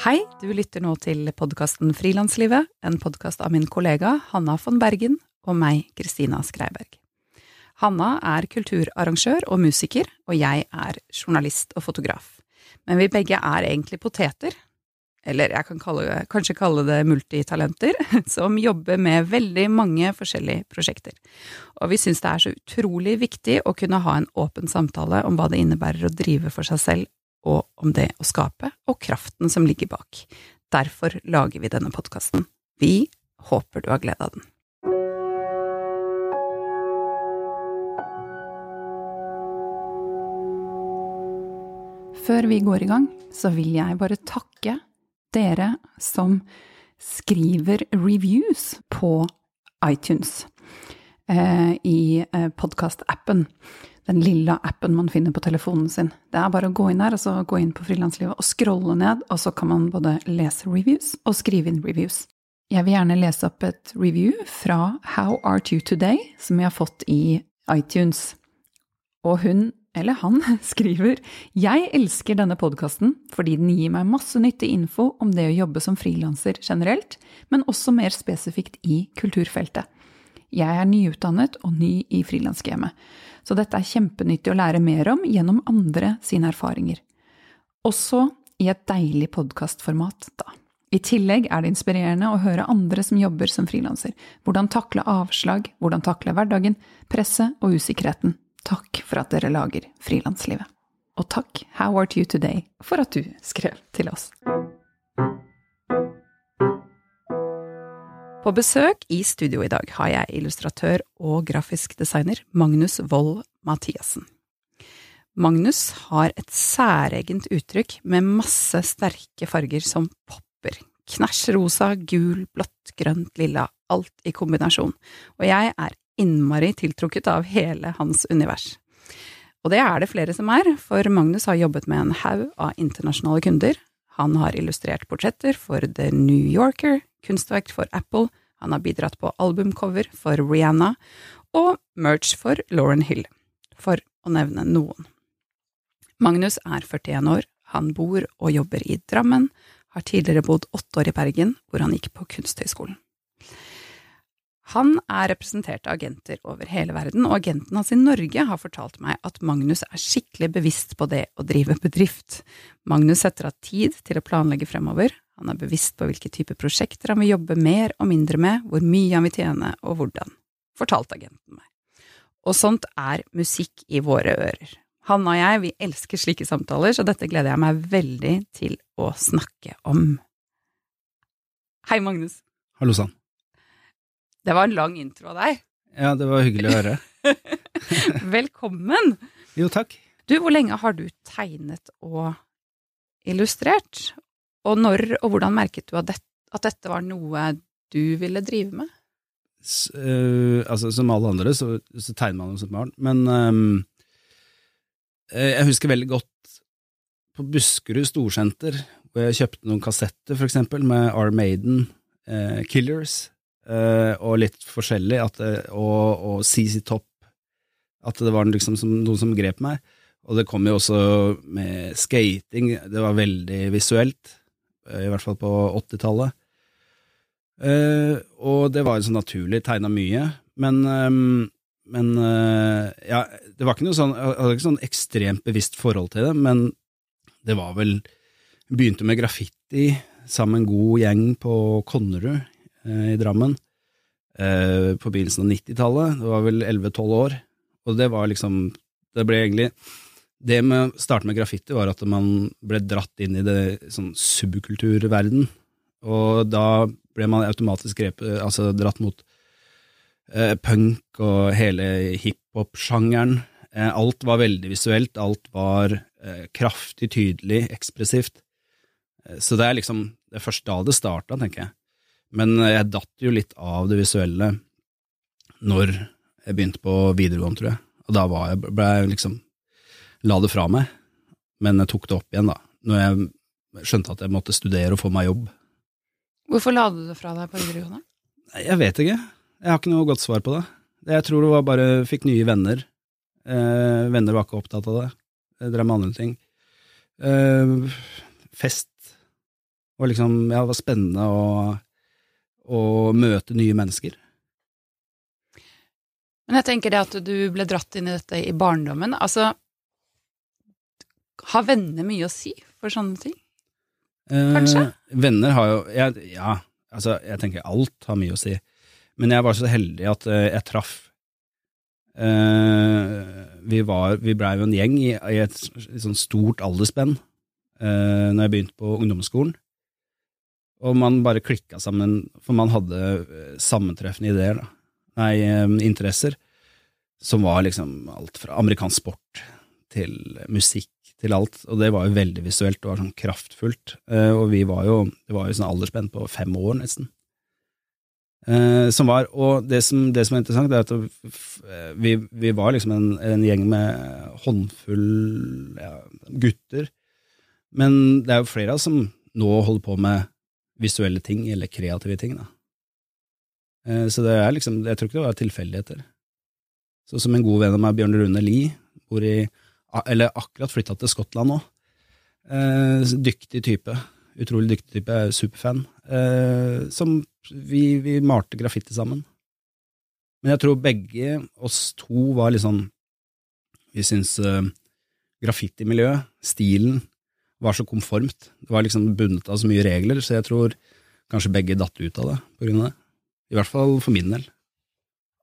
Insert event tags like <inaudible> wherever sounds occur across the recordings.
Hei, du lytter nå til podkasten Frilanslivet, en podkast av min kollega Hanna von Bergen og meg, Kristina Skreiberg. Hanna er kulturarrangør og musiker, og jeg er journalist og fotograf. Men vi begge er egentlig poteter, eller jeg kan kalle, kanskje kalle det multitalenter, <laughs> som jobber med veldig mange forskjellige prosjekter. Og vi syns det er så utrolig viktig å kunne ha en åpen samtale om hva det innebærer å drive for seg selv og om det å skape, og kraften som ligger bak. Derfor lager vi denne podkasten. Vi håper du har glede av den. Før vi går i gang, så vil jeg bare takke dere som skriver reviews på iTunes eh, i eh, podkastappen den lille appen man finner på telefonen sin. Det er bare å gå inn her, og gå inn på Frilanslivet og scrolle ned, og så kan man både lese reviews og skrive inn reviews. Jeg vil gjerne lese opp et review fra How Art You Today, som jeg har fått i iTunes. Og hun, eller han, <laughs> skriver Jeg elsker denne podkasten fordi den gir meg masse nyttig info om det å jobbe som frilanser generelt, men også mer spesifikt i kulturfeltet. Jeg er nyutdannet og ny i frilansgamet, så dette er kjempenyttig å lære mer om gjennom andre sine erfaringer. Også i et deilig podkastformat, da. I tillegg er det inspirerende å høre andre som jobber som frilanser. Hvordan takle avslag, hvordan takle hverdagen, presset og usikkerheten. Takk for at dere lager Frilanslivet. Og takk, How Art You Today, for at du skrev til oss. På besøk i studio i dag har jeg illustratør og grafisk designer Magnus Wold Mathiassen. Magnus har et særegent uttrykk med masse sterke farger som popper. Knæsj rosa, gul, blått, grønt, lilla, alt i kombinasjon, og jeg er innmari tiltrukket av hele hans univers. Og det er det flere som er, for Magnus har jobbet med en haug av internasjonale kunder. Han har illustrert portretter for The New Yorker, kunstverk for Apple, han har bidratt på albumcover for Rihanna og merch for Lauren Hill, for å nevne noen. Magnus er 41 år, han bor og jobber i Drammen, har tidligere bodd åtte år i Bergen, hvor han gikk på Kunsthøgskolen. Han er representert av agenter over hele verden, og agenten hans i Norge har fortalt meg at Magnus er skikkelig bevisst på det å drive bedrift. Magnus setter av tid til å planlegge fremover, han er bevisst på hvilke typer prosjekter han vil jobbe mer og mindre med, hvor mye han vil tjene og hvordan, fortalte agenten meg. Og sånt er musikk i våre ører. Han og jeg, vi elsker slike samtaler, så dette gleder jeg meg veldig til å snakke om. Hei, Magnus. Hallo sann. Det var en lang intro av deg. Ja, det var hyggelig å høre. <laughs> Velkommen. Jo, takk. Du, hvor lenge har du tegnet og illustrert? Og når og hvordan merket du at dette, at dette var noe du ville drive med? S uh, altså, som alle andre så, så tegner man jo som barn, men um, jeg husker veldig godt på Buskerud Storsenter, hvor jeg kjøpte noen kassetter, for eksempel, med R. Maiden, uh, Killers, uh, og litt forskjellig, at, og, og CC Top, at det var liksom som, noen som grep meg. Og det kom jo også med skating, det var veldig visuelt. Eh, i hvert fall på 80-tallet. Uh, og det var jo så naturlig, tegna mye, men, um, men ja, det var ikke noe sånn, jeg hadde ikke sånn ekstremt bevisst forhold til det, men det var vel Begynte med graffiti sammen med en god gjeng på Konnerud i Drammen på begynnelsen av 90-tallet. Det var vel 11-12 år, og det var liksom Det ble egentlig det med å starte med graffiti var at man ble dratt inn i det sånn subkulturverden, og da ble man automatisk grepet, altså dratt mot eh, punk og hele hiphop-sjangeren. Eh, alt var veldig visuelt, alt var eh, kraftig, tydelig, ekspressivt. Eh, så det er liksom det er først da det starta, tenker jeg. Men jeg datt jo litt av det visuelle når jeg begynte på videregående, tror jeg. Og da var jeg, ble jeg liksom la det fra meg, men jeg tok det opp igjen da, når jeg skjønte at jeg måtte studere og få meg jobb. Hvorfor la du det fra deg på videregående? Jeg vet ikke. Jeg har ikke noe godt svar på det. Jeg tror det var bare fikk nye venner. Eh, venner var ikke opptatt av det. Jeg drev med andre ting. Eh, fest Og liksom, ja, det var spennende å, å møte nye mennesker. Men jeg tenker det at du ble dratt inn i dette i barndommen. Altså, har venner mye å si for sånne ting? Kanskje? Eh, venner har jo jeg, Ja, altså, jeg tenker alt har mye å si. Men jeg var så heldig at eh, jeg traff eh, Vi var, vi blei jo en gjeng i, i et et sånn stort aldersspenn eh, når jeg begynte på ungdomsskolen. Og man bare klikka sammen, for man hadde eh, sammentreffende ideer, da. Nei, eh, interesser, som var liksom alt fra amerikansk sport til musikk til alt, og det var jo veldig visuelt og var sånn kraftfullt. Eh, og vi var jo, det var jo sånn aldersspenn på fem år, nesten. Eh, som var, og det som, det som er interessant, er at eh, vi, vi var liksom en, en gjeng med håndfull ja, gutter, men det er jo flere av oss som nå holder på med visuelle ting, eller kreative ting, da. Så det er liksom, jeg tror ikke det var tilfeldigheter. Så som en god venn av meg, Bjørn Rune Lie, bor i eller akkurat flytta til Skottland nå. Eh, dyktig type. Utrolig dyktig type. Er Superfan. Eh, som vi, vi malte graffiti sammen. Men jeg tror begge oss to var litt sånn Vi syns eh, graffitimiljøet, stilen, var så konformt. Det var liksom bundet av så mye regler, så jeg tror kanskje begge datt ut av det på grunn av det. I hvert fall for min del.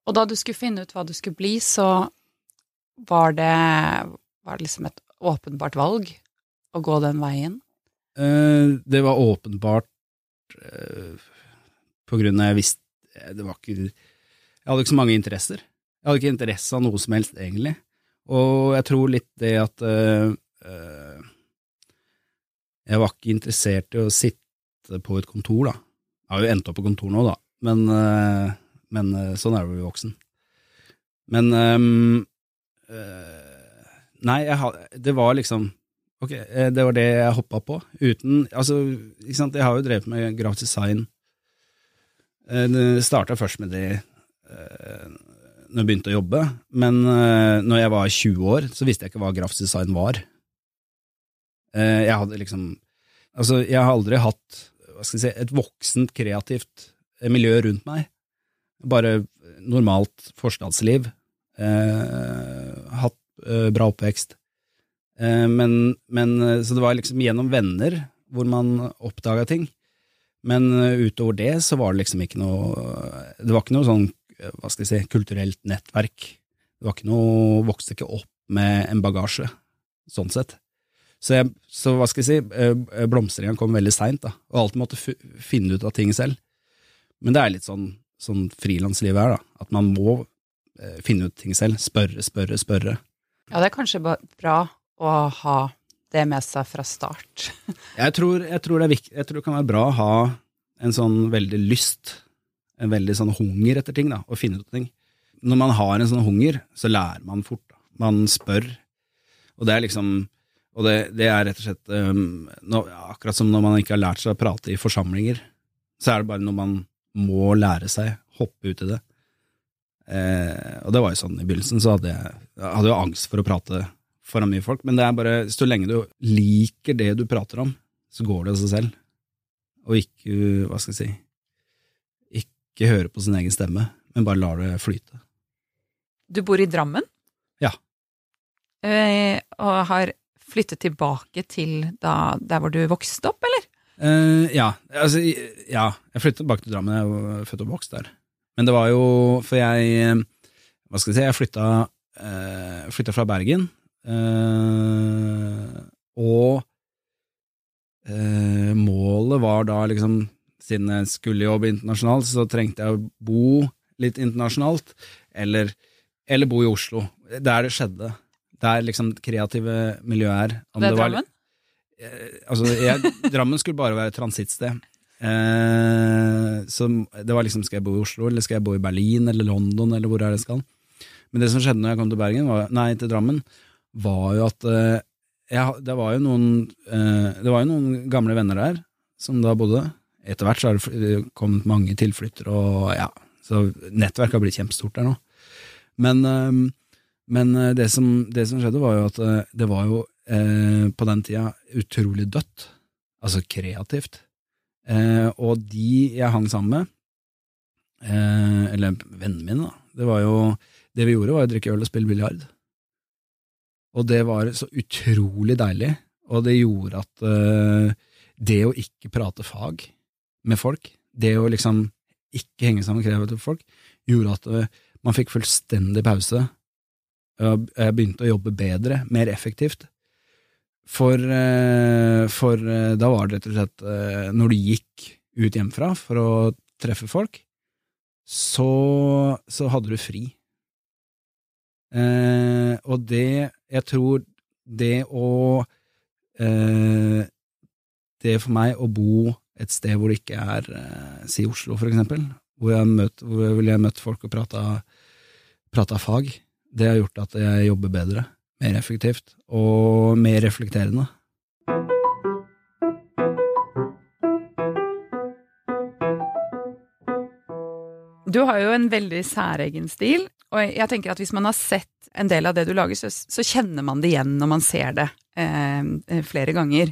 Og da du skulle finne ut hva du skulle bli, så var det, var det liksom et åpenbart valg å gå den veien? Eh, det var åpenbart eh, på grunn av jeg visste det var ikke Jeg hadde ikke så mange interesser. Jeg hadde ikke interesse av noe som helst, egentlig. Og jeg tror litt det at eh, eh, Jeg var ikke interessert i å sitte på et kontor, da. Jeg har jo endt opp på kontor nå, da, men, eh, men eh, sånn er det å bli voksen. Men eh, Nei, jeg, det var liksom Ok, eh, det var det jeg hoppa på. Uten Altså, ikke sant, jeg har jo drevet med grafisk design. Eh, Det starta først med det eh, når jeg begynte å jobbe, men når jeg var 20 år, så visste jeg ikke hva grafisk design var. Jeg hadde liksom Altså, jeg har aldri hatt hva skal jeg si, et voksent, kreativt miljø rundt meg. Bare normalt forstadsliv. Bra oppvekst. Eh, men, men eh, Så det var liksom gjennom venner hvor man oppdaga ting. Men eh, utover det så var det liksom ikke noe Det var ikke noe sånn, eh, hva skal jeg si, kulturelt nettverk. Det var ikke noe Vokste ikke opp med en bagasje, sånn sett. Så, jeg, så hva skal jeg si, eh, blomstringa kom veldig seint, og alltid måtte finne ut av ting selv. Men det er litt sånn, sånn frilanslivet er, da, at man må eh, finne ut ting selv. Spørre, spørre, spørre. Ja, det er kanskje bra å ha det med seg fra start. <laughs> Jeg tror, jeg tror det viktig, jeg tror det kan være bra å ha en sånn veldig lyst, en veldig sånn hunger etter ting, da, og finne ut ting. Når man har en sånn hunger, så lærer man fort. Da. Man spør, og det er liksom Og det, det er rett og slett um, nå, Akkurat som når man ikke har lært seg å prate i forsamlinger, så er det bare når man må lære seg, hoppe ut i det. Eh, og det var jo sånn i begynnelsen, så hadde jeg, jeg hadde jo angst for å prate foran mye folk, men det er bare, så lenge du liker det du prater om, så går det av seg selv. Og ikke, hva skal jeg si, ikke høre på sin egen stemme, men bare lar det flyte. Du bor i Drammen? Ja. Eh, og har flyttet tilbake til da, der hvor du vokste opp, eller? Eh, ja, altså, ja, jeg flyttet tilbake til Drammen, jeg var født og vokst der. Men det var jo, for jeg, eh, hva skal jeg si, jeg flytta, eh, flytta fra Bergen, eh, og eh, målet var da liksom, siden jeg skulle jobbe internasjonalt, så trengte jeg å bo litt internasjonalt, eller, eller bo i Oslo, der det skjedde. Der liksom det kreative miljøet er. Om Det er var- Drammen? Eh, altså, jeg, Drammen skulle bare være et transittsted. Eh, så det var liksom, skal jeg bo i Oslo, eller skal jeg bo i Berlin, eller London, eller hvor er det jeg skal? Men det som skjedde når jeg kom til Bergen, var, nei, til Drammen, var jo at eh, jeg, det var jo noen eh, Det var jo noen gamle venner der, som da bodde. Etter hvert så har det kommet mange tilflyttere, og ja, så nettverket har blitt kjempestort der nå. Men, eh, men eh, det, som, det som skjedde, var jo at eh, det var jo eh, på den tida utrolig dødt. Altså kreativt. Eh, og de jeg hang sammen med, eh, eller vennene mine, da, det var jo Det vi gjorde, var å drikke øl og spille biljard. Og det var så utrolig deilig, og det gjorde at eh, det å ikke prate fag med folk, det å liksom ikke henge sammen med kreative folk, gjorde at eh, man fikk fullstendig pause. Jeg begynte å jobbe bedre, mer effektivt. For, eh, for eh, da var det rett og slett eh, Når du gikk ut hjemmefra for å treffe folk, så, så hadde du fri. Eh, og det Jeg tror det å eh, Det for meg å bo et sted hvor det ikke er eh, Si Oslo, for eksempel, hvor jeg, møtt, hvor ville møtt folk og prata, prata fag, det har gjort at jeg jobber bedre, mer effektivt og mer reflekterende. Du har jo en veldig særegen stil, og jeg tenker at hvis man har sett en del av det du lager, så, så kjenner man det igjen når man ser det eh, flere ganger.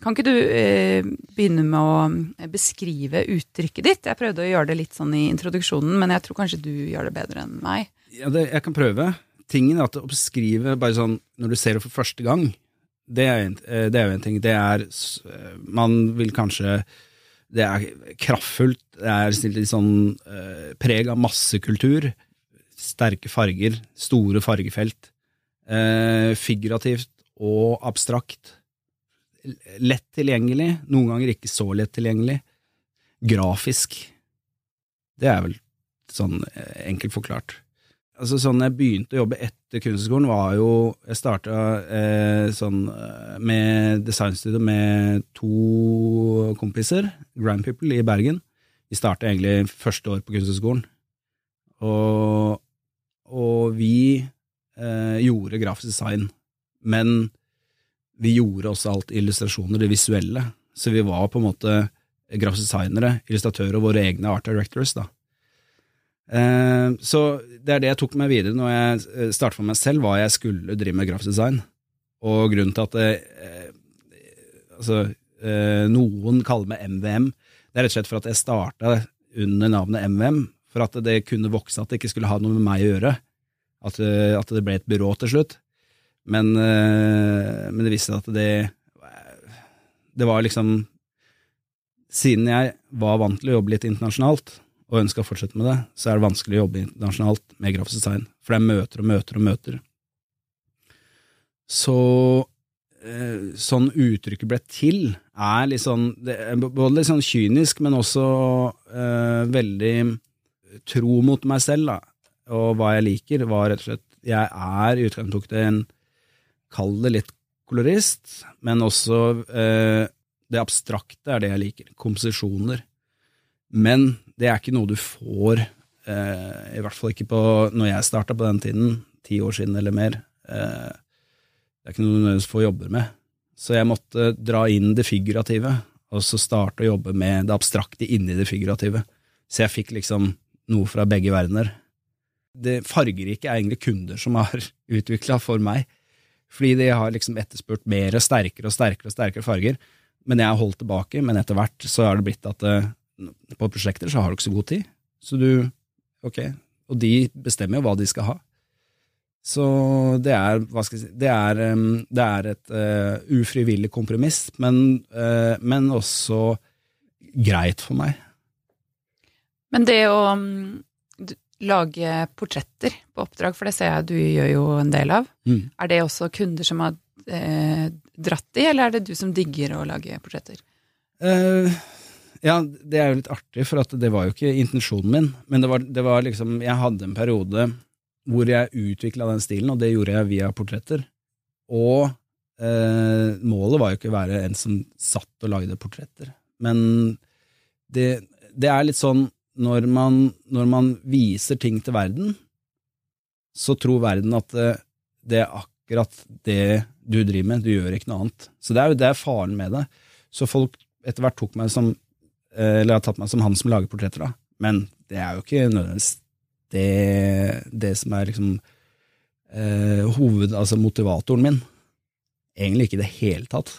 Kan ikke du eh, begynne med å beskrive uttrykket ditt? Jeg prøvde å gjøre det litt sånn i introduksjonen, men jeg tror kanskje du gjør det bedre enn meg. Ja, det, jeg kan prøve. Tingen er at å beskrive bare sånn når du ser det for første gang, det er, en, eh, det er jo en ting. Det er eh, Man vil kanskje Det er kraftfullt, det er litt sånn eh, preg av massekultur. Sterke farger, store fargefelt. Figurativt og abstrakt. Lett tilgjengelig, noen ganger ikke så lett tilgjengelig. Grafisk. Det er vel sånn enkelt forklart. Altså sånn jeg begynte å jobbe etter kunstskolen, var jo Jeg starta eh, sånn eh, med designstudio med to kompiser, Grand People i Bergen. Vi starta egentlig første år på Kunsthøgskolen. Og, og vi eh, gjorde grafisk design, men vi gjorde også alt illustrasjoner, det visuelle. Så vi var på en måte grafisk designere, illustratører og våre egne art directors. da. Eh, så det er det jeg tok med videre når jeg startet for meg selv, hva jeg skulle drive med grafisk design. Og grunnen til at det, eh, altså, eh, noen kaller meg MVM, det er rett og slett for at jeg starta under navnet MVM, for at det kunne vokse, at det ikke skulle ha noe med meg å gjøre. At, at det ble et byrå til slutt. Men, men det viste seg at det Det var liksom Siden jeg var vant til å jobbe litt internasjonalt, og ønsker å fortsette med det, så er det vanskelig å jobbe internasjonalt med grafisk design, for det er møter og møter og møter. Så eh, sånn uttrykket ble til, er litt sånn er Både litt sånn kynisk, men også eh, veldig tro mot meg selv, da. Og hva jeg liker, var rett og slett Jeg er i utgangspunktet en Kall det litt kolorist, men også eh, det abstrakte er det jeg liker. Komposisjoner. Men det er ikke noe du får, eh, i hvert fall ikke på når jeg starta på den tiden, ti år siden eller mer. Eh, det er ikke noe du nødvendigvis får jobber med. Så jeg måtte dra inn det figurative, og så starte å jobbe med det abstrakte inni det figurative. Så jeg fikk liksom noe fra begge verdener. Det fargerike er egentlig kunder som har <laughs> utvikla for meg, fordi de har liksom etterspurt mer sterkere og sterkere og sterkere farger. Men jeg har holdt tilbake, men etter hvert så har det blitt at det, på prosjekter så har du ikke så god tid. Så du Ok. Og de bestemmer jo hva de skal ha. Så det er, hva skal jeg si, det er, det er et uh, ufrivillig kompromiss, men, uh, men, også greit for meg. Men det å um, lage portretter på oppdrag, for det ser jeg du gjør jo en del av, mm. er det også kunder som har uh, dratt i, eller er det du som digger å lage portretter? Ja, det er jo litt artig, for det var jo ikke intensjonen min, men det var, det var liksom Jeg hadde en periode hvor jeg utvikla den stilen, og det gjorde jeg via portretter. Og eh, målet var jo ikke å være en som satt og lagde portretter, men det, det er litt sånn når man, når man, viser ting til verden, så tror verden at det, det, er akkurat det du driver med, du gjør ikke noe annet. Så det er jo det er faren med det. Så folk etter hvert tok meg som eh, Eller har tatt meg som han som lager portretter, da. Men det er jo ikke nødvendigvis det, det som er liksom eh, hoved, altså motivatoren min. Egentlig ikke i det hele tatt.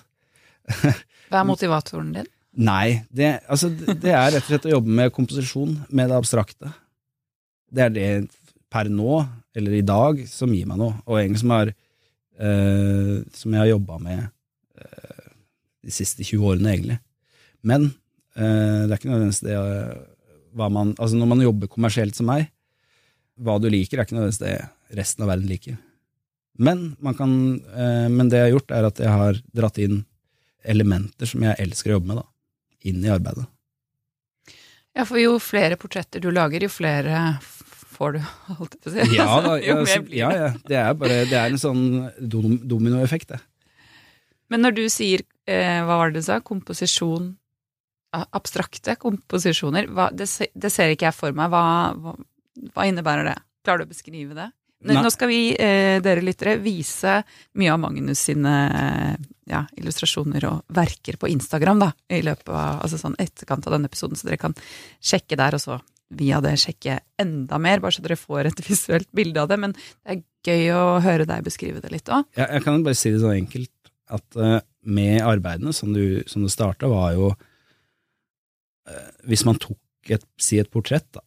<laughs> Hva er motivatoren din? Nei, det, altså, det er rett og slett å jobbe med komposisjon, med det abstrakte. Det er det per nå, eller i dag, som gir meg noe, og egentlig som, er, eh, som jeg har jobba med eh, de siste 20 årene, egentlig. Men det er ikke nødvendigvis det eh, hva man Altså, når man jobber kommersielt som meg, hva du liker, er ikke nødvendigvis det resten av verden liker. Men, man kan, eh, men det jeg har gjort, er at jeg har dratt inn elementer som jeg elsker å jobbe med, da, inn i arbeidet. Ja, for jo flere portretter du lager, jo flere får du, holdt jeg på å si. Ja, da, <laughs> ja, ja, det. ja, det er bare det er en sånn dominoeffekt, det. Men når du sier, eh, hva var det du sa, komposisjon, abstrakte komposisjoner, hva, det, det ser ikke jeg for meg. Hva, hva, hva innebærer det? Klarer du å beskrive det? Nå, nå skal vi, eh, dere lyttere, vise mye av Magnus sine ja, illustrasjoner og verker på Instagram, da, i løpet av, altså sånn etterkant av denne episoden, så dere kan sjekke der, og så via det sjekke enda mer, bare så dere får et <laughs> visuelt bilde av det. Men det er gøy å høre deg beskrive det litt òg. Jeg, jeg kan bare si det så enkelt at uh, med arbeidene som du, som du starta, var jo Hvis man tok et, si et portrett, da,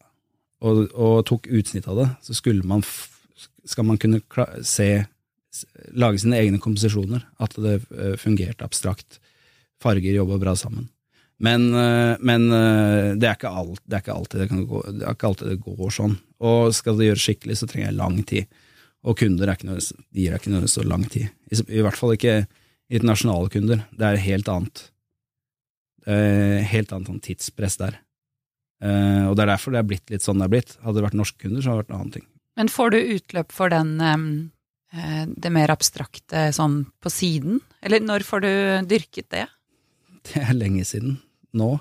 og, og tok utsnitt av det, så skulle man skal man kunne se Lage sine egne komposisjoner. At det eh, fungerte abstrakt. Farger jobba bra sammen. Men, eh, men eh, det, er alt, det er alltid det, er ikke alltid det går sånn. Og skal det gjøres skikkelig, så trenger jeg lang tid. Og kunder er ikke noe, gir deg ikke noe så lang tid. I, I hvert fall ikke internasjonale kunder. Det er helt annet. Er helt annet sånn tidspress der. Eh, og det er derfor det er blitt litt sånn det er blitt. Hadde det vært norske kunder, så hadde det vært en annen ting. Men får du utløp for den eh, det mer abstrakte sånn på siden? Eller når får du dyrket det? <laughs> Det er lenge siden nå.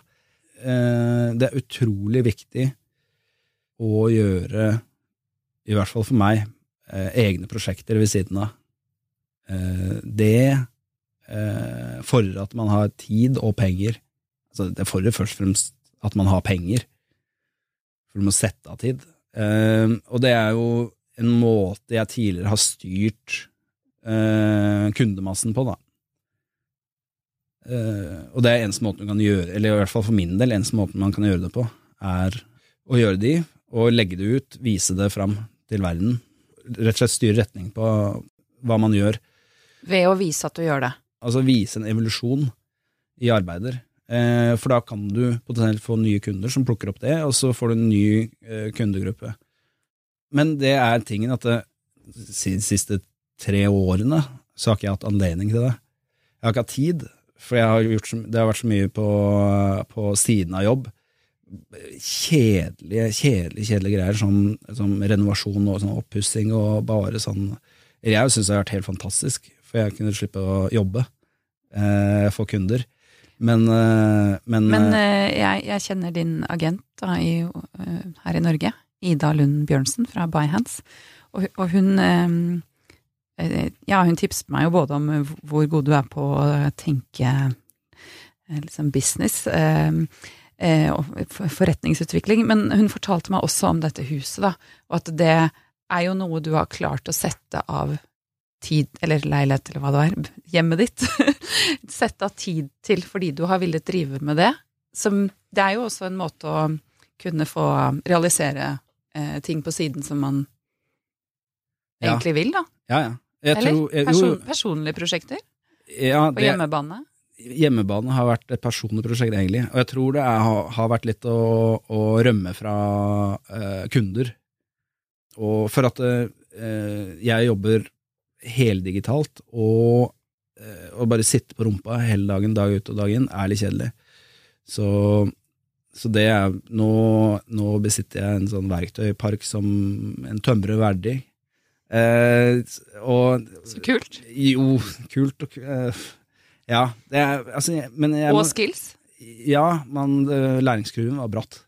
Eh, det er utrolig viktig å gjøre, i hvert fall for meg, eh, egne prosjekter ved siden av. Eh, det eh, fordrer at man har tid og penger. Altså, det fordrer først og fremst at man har penger, for du må sette av tid. Uh, og det er jo en måte jeg tidligere har styrt uh, kundemassen på, da. Uh, og det er eneste måten du kan gjøre, eller i hvert fall for min del, eneste måten man kan gjøre det på, er å gjøre de, og legge det ut, vise det fram til verden. Rett og slett styre retning på hva man gjør. Ved å vise at du gjør det. Altså vise en evolusjon i arbeider. Eh, for da kan du potensielt få nye kunder som plukker opp det, og så får du en ny eh, kundegruppe. Men det er tingen at det, de siste tre årene så har ikke jeg hatt anledning til det. Jeg har ikke hatt tid, for har så, det har vært så mye på, på siden av jobb. Kjedelige, kjedelige, kjedelige greier som, som renovasjon og sånn oppussing og bare sånn Jeg syns det har vært helt fantastisk, for jeg kunne slippe å jobbe eh, for kunder. Men, eh, men, Men eh, eh, jeg, jeg kjenner din agent da, i, her i Norge, Ida Lund Bjørnsen fra Byhands, og, og hun Ja, hun tipset meg jo både om hvor god du er på å tenke liksom business og forretningsutvikling, men hun fortalte meg også om dette huset, da, og at det er jo noe du har klart å sette av tid, eller leilighet, eller hva det er, hjemmet ditt, <laughs> sette av tid til fordi du har villet drive med det. Som, det er jo også en måte å kunne få realisere eh, ting på siden som man Ja. egentlig vil, da. ja, ja. Jeg Eller tror, jeg, person, personlige prosjekter ja, på det, hjemmebane. hjemmebane har vært et personlig prosjekt, egentlig. Og jeg tror det er, har, har vært litt å, å rømme fra eh, kunder. Og for at eh, jeg jobber heldigitalt, og eh, å bare sitte på rumpa hele dagen, dag ut og dag inn, er litt kjedelig. Så, så det er nå, nå besitter jeg en sånn verktøypark som en tømrer verdig. Eh, og Så kult. jo, kult og eh, Ja, det er altså, Men jeg Og skills. Ja, man, eh, læringskurven var bratt.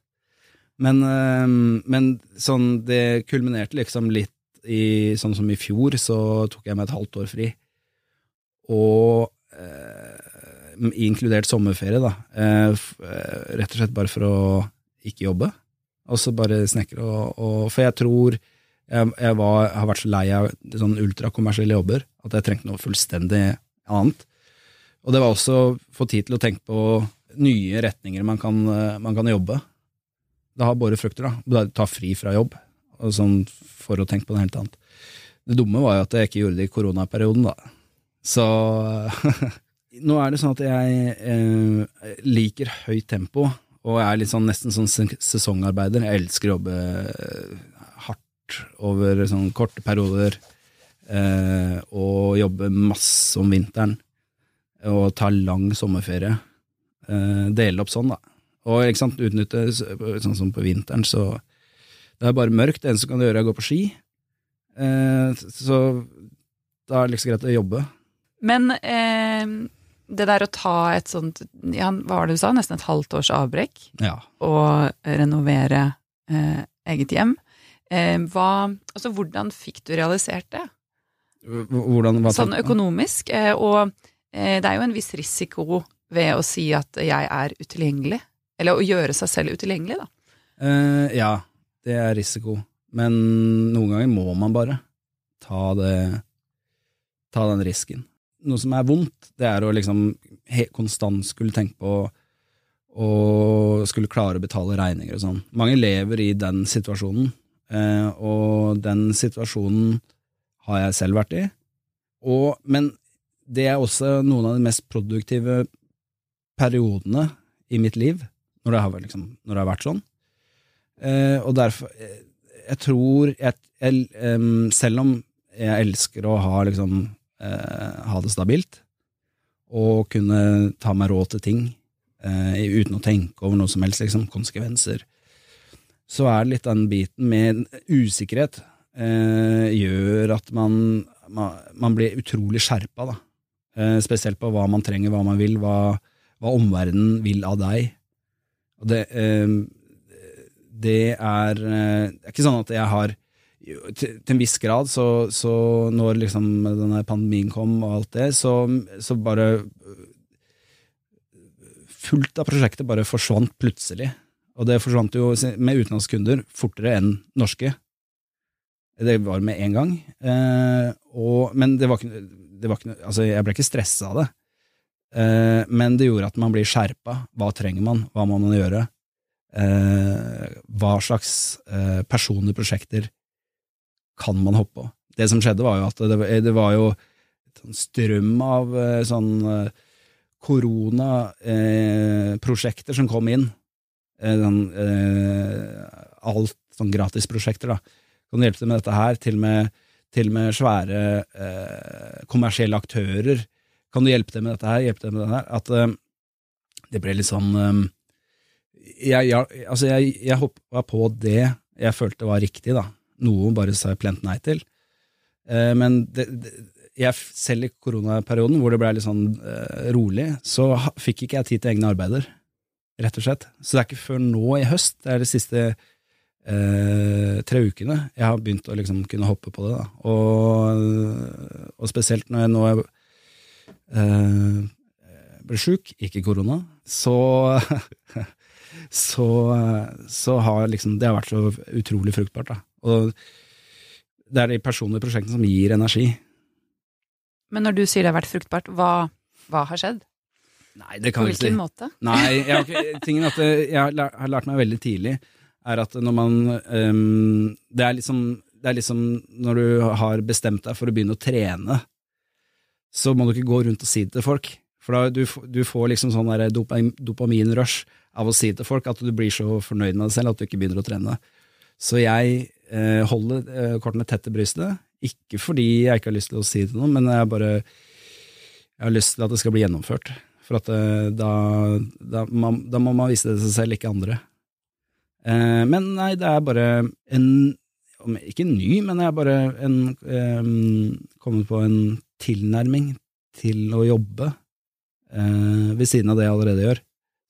Men, eh, men sånn, det kulminerte liksom litt i Sånn som i fjor, så tok jeg meg et halvt år fri. Og eh, inkludert sommerferie, da. Eh, eh, rett og slett bare for å ikke jobbe. Og så bare snekre og, og For jeg tror jeg, jeg var, har vært så lei av sånn ultrakommersielle jobber at jeg trengte noe fullstendig annet. Og det var også få tid til å tenke på nye retninger man kan, eh, man kan jobbe. Det har båret frukter, da. Ta fri fra jobb, sånn for å tenke på noe helt annet. Det dumme var jo at jeg ikke gjorde det i koronaperioden, da. Så <laughs> nå er det sånn at jeg eh, liker høyt tempo, og jeg er litt sånn, nesten sånn sesongarbeider. Jeg elsker å jobbe eh, hardt over sånn korte perioder, eh, og jobbe masse om vinteren, og ta lang sommerferie. Eh, dele opp sånn, da. Og ikke sant, utnytte sånn som på vinteren, så det er bare mørkt. Det eneste du kan gjøre, er å gå på ski. Eh, så da er det liksom greit å jobbe. Men eh, det der å ta et sånt, ja, hva var det du sa, nesten et halvt års avbrekk, Ja. og renovere eh, eget hjem, eh, hva, altså hvordan fikk du realisert det? Hvordan, Sånn økonomisk, eh, og eh, det er jo en viss risiko ved å si at jeg er utilgjengelig, eller å gjøre seg selv utilgjengelig, da. Eh, ja, det er risiko. Men noen ganger må man bare ta det Ta den risken. Noe som er vondt, det er å liksom konstant skulle tenke på å skulle klare å betale regninger og sånn. Mange lever i den situasjonen, eh, og den situasjonen har jeg selv vært i. Og, men det er også noen av de mest produktive periodene i mitt liv, når det har, liksom, når det har vært sånn. Eh, og derfor eh, Jeg tror jeg, jeg, um, Selv om jeg elsker å ha liksom eh, Ha det stabilt, og kunne ta meg råd til ting eh, uten å tenke over noe som helst, liksom, konsekvenser, så er det litt den biten med usikkerhet eh, gjør at man, man, man blir utrolig skjerpa, da. Eh, spesielt på hva man trenger, hva man vil, hva, hva omverdenen vil av deg. Og det, det er eh, Det er ikke sånn at jeg har til, til en viss grad, så, så når liksom denne pandemien kom og alt det, så, så bare Fullt av prosjektet bare forsvant plutselig. Og det forsvant jo med utenlandske kunder fortere enn norske. Det var med en gang. Eh, og, men det var ikke, det var ikke Altså, jeg ble ikke stressa av det. Eh, men det gjorde at man blir skjerpa. Hva trenger man? Hva må man gjøre? Eh, hva slags eh, personlige prosjekter kan man hoppe på? Det som skjedde, var jo at det, var- det var jo en sånn strøm av eh, sånn eh, koronaprosjekter som kom inn. Eh, sånn, eh, alt sånn gratisprosjekter, da. Kan du hjelpe til med dette her? Til og med, til med svære eh, kommersielle aktører. Kan du hjelpe til med dette her? Hjelpe til med dette her? At eh, det ble litt sånn eh, jeg, jeg, altså jeg, jeg hoppa på det jeg følte var riktig, da. Noe bare sa jeg plent nei til. Eh, men det, det, jeg, selv i koronaperioden, hvor det ble litt sånn eh, rolig, så fikk ikke jeg tid til egne arbeider, rett og slett. Så det er ikke før nå i høst, det er de siste eh, tre ukene, jeg har begynt å liksom kunne hoppe på det. Da. Og, og spesielt når jeg nå eh, ble sjuk, ikke korona, så <laughs> så, så har liksom det har vært så utrolig fruktbart. Da. Og det er de personlige prosjektene som gir energi. Men når du sier det har vært fruktbart, hva, hva har skjedd? Nei, det kan På hvilken si. måte? Nei, jeg <laughs> tingen at jeg har lært, meg veldig tidlig, er at når man um, det, er liksom, det er liksom når du har bestemt deg for å begynne å trene, så må du ikke gå rundt og si det til folk. For da du, du får liksom sånn dopaminrush av å si til folk at du blir så fornøyd med deg selv at du ikke begynner å trene. Så jeg eh, holder eh, kortene tett til brystet, ikke fordi jeg ikke har lyst til å si det til noen, men jeg bare jeg har lyst til at det skal bli gjennomført. For at eh, da, da, man, da må man vise det til seg selv, ikke andre. Eh, men nei, det er bare en Ikke ny, men jeg er bare en, eh, kommet på en tilnærming til å jobbe eh, ved siden av det jeg allerede gjør,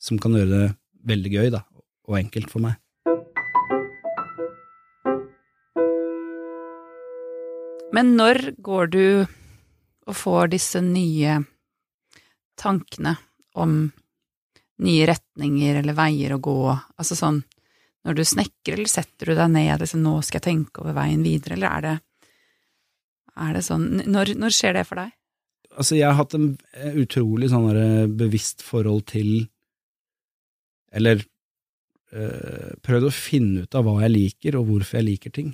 som kan gjøre det veldig gøy da, og enkelt for meg. Men når går du og får disse nye tankene om nye retninger eller veier å gå? Altså sånn, når du snekrer, eller setter du deg ned liksom, nå skal jeg tenke over veien videre, eller er det, er det sånn når, når skjer det for deg? Altså, jeg har hatt en eh, utrolig sånn bevisst forhold til eller øh, prøvd å finne ut av hva jeg liker, og hvorfor jeg liker ting.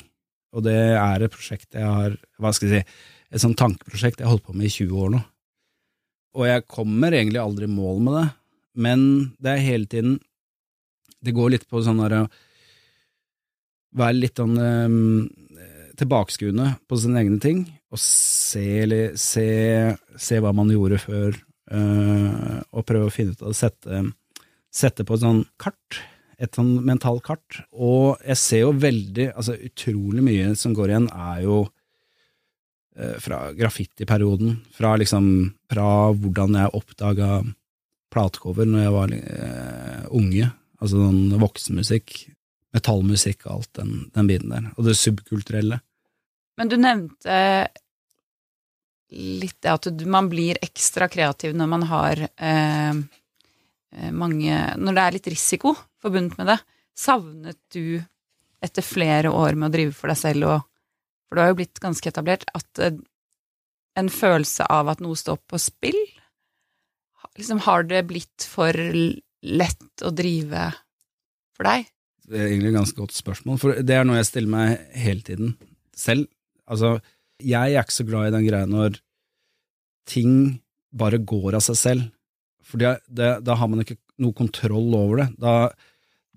Og det er et prosjekt jeg har, hva skal jeg si, et sånt tankeprosjekt jeg har holdt på med i 20 år nå. Og jeg kommer egentlig aldri i mål med det, men det er hele tiden Det går litt på sånn derre Være litt sånn øh, tilbakeskuende på sine egne ting, og se, se, se hva man gjorde før, øh, og prøve å finne ut av det, sette, sette på et sånn kart et sånn mentalt kart. Og jeg ser jo veldig, altså utrolig mye som går igjen, er jo eh, fra graffitiperioden, fra liksom, fra hvordan jeg oppdaga platecover når jeg var eh, unge, altså sånn voksenmusikk, metallmusikk og alt den, den biten der, og det subkulturelle. Men du nevnte litt det at man blir ekstra kreativ når man har eh, mange Når det er litt risiko forbundet med det. Savnet du, etter flere år med å drive for deg selv, og, for du har jo blitt ganske etablert, at uh, en følelse av at noe står på spill? Liksom, har det blitt for lett å drive for deg? Det er egentlig et ganske godt spørsmål, for det er noe jeg stiller meg hele tiden selv. Altså, jeg er ikke så glad i den greia når ting bare går av seg selv, for da har man ikke noe kontroll over det. Da,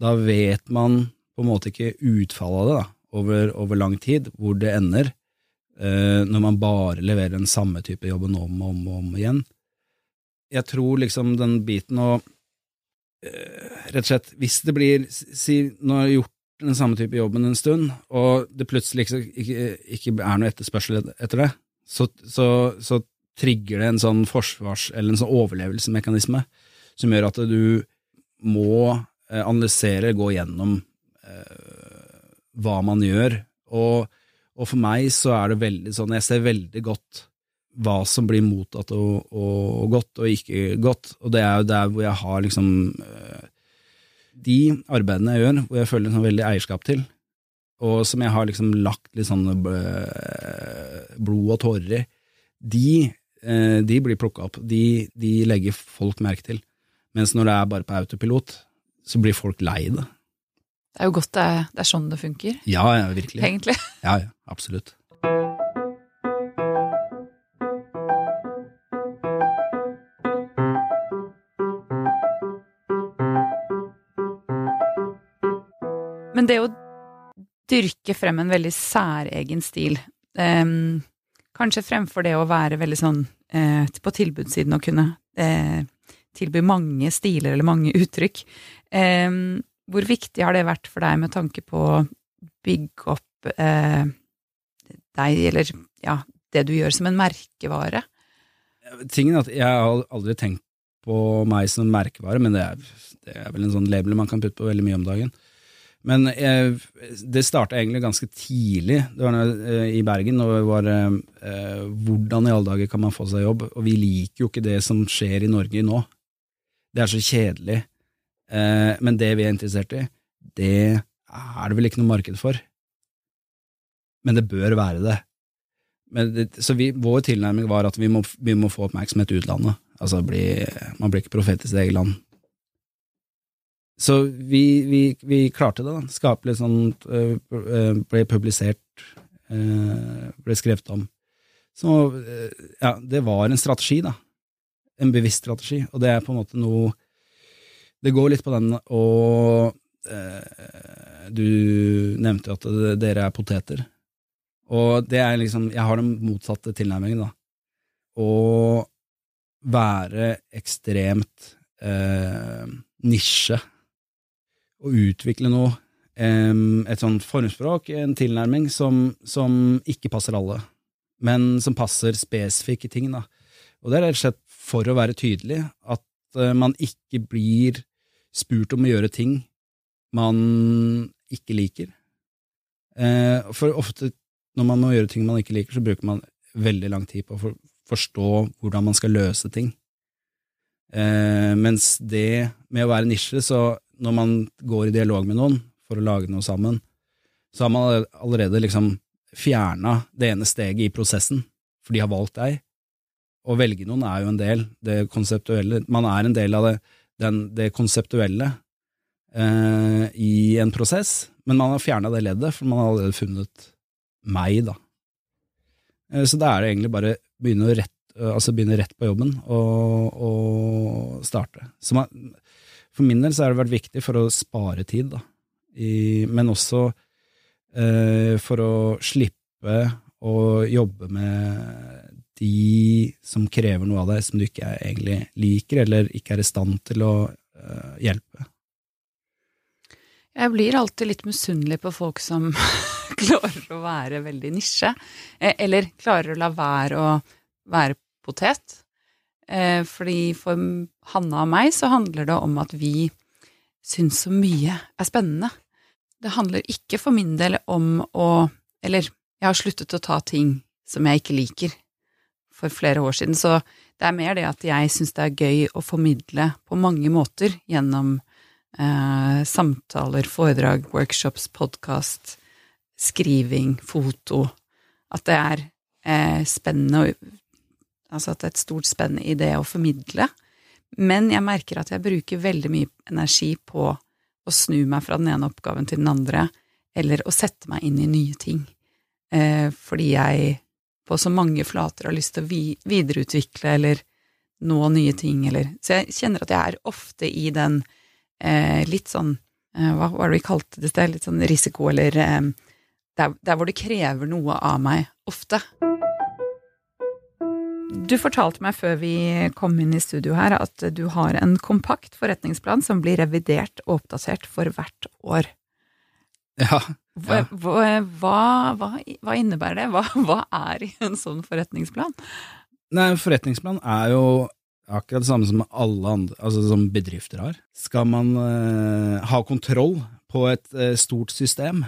da vet man på en måte ikke utfallet av det da, over, over, lang tid, hvor det ender, eh, når man bare leverer den samme type jobben om og om, om, igjen. Jeg tror liksom den biten å eh, Rett og slett, hvis det blir Si, nå har jeg gjort den samme type jobben en stund, og det plutselig ikke, ikke, ikke er noe etterspørsel etter det, så, så, så trigger det en sånn forsvars- eller en sånn overlevelsesmekanisme som gjør at du må Eh, analysere, gå gjennom eh, hva man gjør. Og, og, for meg så er det veldig sånn, jeg ser veldig godt hva som blir mottatt og, og, godt og ikke godt, og det er jo der hvor jeg har liksom eh, De arbeidene jeg gjør, hvor jeg føler sånn veldig eierskap til, og som jeg har liksom lagt litt sånn blod og tårer i, de, de blir plukka opp, de, de legger folk merke til. Mens når det er bare på autopilot, så blir folk lei det. Det er jo godt det er, det er sånn det funker. Ja, ja, virkelig. Egentlig. <laughs> Ja, ja, absolutt. Men det å dyrke frem en veldig særegen stil, eh, kanskje fremfor det å være veldig sånn eh, på tilbudssiden og kunne eh, tilby mange stiler eller mange <laughs> uttrykk. Eh, hvor viktig har det vært for deg med tanke på å bygge opp eh, deg, eller ja, det du gjør som en merkevare? Tingen er at jeg har aldri tenkt på meg som merkevare, men det er, det er vel en sånn label man kan putte på veldig mye om dagen. Men jeg, det starta egentlig ganske tidlig det var noe, i Bergen. og det var eh, Hvordan i alle dager kan man få seg jobb? Og vi liker jo ikke det som skjer i Norge nå. Det er så kjedelig. Eh, men det vi er interessert i, det er det vel ikke noe marked for. Men det bør være det. det så vi, vår tilnærming var at vi må, vi må få oppmerksomhet i utlandet. Altså, bli, man blir ikke profet i sitt eget land. Så vi, vi, vi, klarte det, da. Skape litt sånn Ble publisert, ble skrevet om. Så ja, det var en strategi, da en bevisst strategi, og det er på en måte noe Det går litt på den og Du nevnte jo at dere er poteter, og det er liksom Jeg har den motsatte tilnærmingen, da. Å være ekstremt eh, nisje og utvikle noe. et sånt formspråk, en tilnærming som, som ikke passer alle, men som passer spesifikke ting. da. Og det er rett og slett for å være tydelig, at uh, man ikke blir spurt om å gjøre ting man ikke liker. Uh, for ofte når man må gjøre ting man ikke liker, så bruker man veldig lang tid på å forstå hvordan man skal løse ting. Eh, mens det med å være nisje, så når man går i dialog med noen for å lage noe sammen, så har man allerede liksom fjerna det ene steget i prosessen, for de har valgt deg. Å velge noen er jo en del, det konseptuelle. Man er en del av det, den, det konseptuelle. eh, i en prosess, men man har fjerna det leddet, for man har allerede funnet meg, da. Eh, så da er det egentlig bare begynne rett, altså begynne rett på jobben og, og starte. Man, for min del så har det vært viktig for å spare tid, da. I, men også eh, for å slippe å jobbe med de som krever noe av deg som du ikke egentlig liker, eller ikke er i stand til å eh, hjelpe. Jeg blir alltid litt misunnelig på folk som <laughs> klarer å være veldig nisje, eh, eller klarer å la være å være potet. Eh, fordi for Hanna og meg så handler det om at vi syns så mye er spennende. Det handler ikke for min del om å Eller jeg har sluttet å ta ting som jeg ikke liker for flere år siden, så det er mer det at jeg syns det er gøy å formidle på mange måter gjennom eh, samtaler, foredrag, workshops, podkast, skriving, foto, at det er eh, spennende Altså at det er et stort spenn i det å formidle. Men jeg merker at jeg bruker veldig mye energi på å snu meg fra den ene oppgaven til den andre, eller å sette meg inn i nye ting. Eh, fordi jeg på så mange flater har lyst til å vi videreutvikle eller nå nye ting, eller Så jeg kjenner at jeg er ofte i den eh, litt sånn eh, Hva var det vi kalte det? Litt sånn risiko, eller eh, der, der, hvor det krever noe av meg, ofte. Du fortalte meg før vi kom inn i studio her, at du har en kompakt forretningsplan som blir revidert og oppdatert for hvert år. Ja. Hva, hva, hva, hva innebærer det? Hva, er i en sånn forretningsplan? Nei, Forretningsplan er jo akkurat det samme som alle andre, altså som bedrifter har. Skal man eh, ha kontroll på et eh, stort system,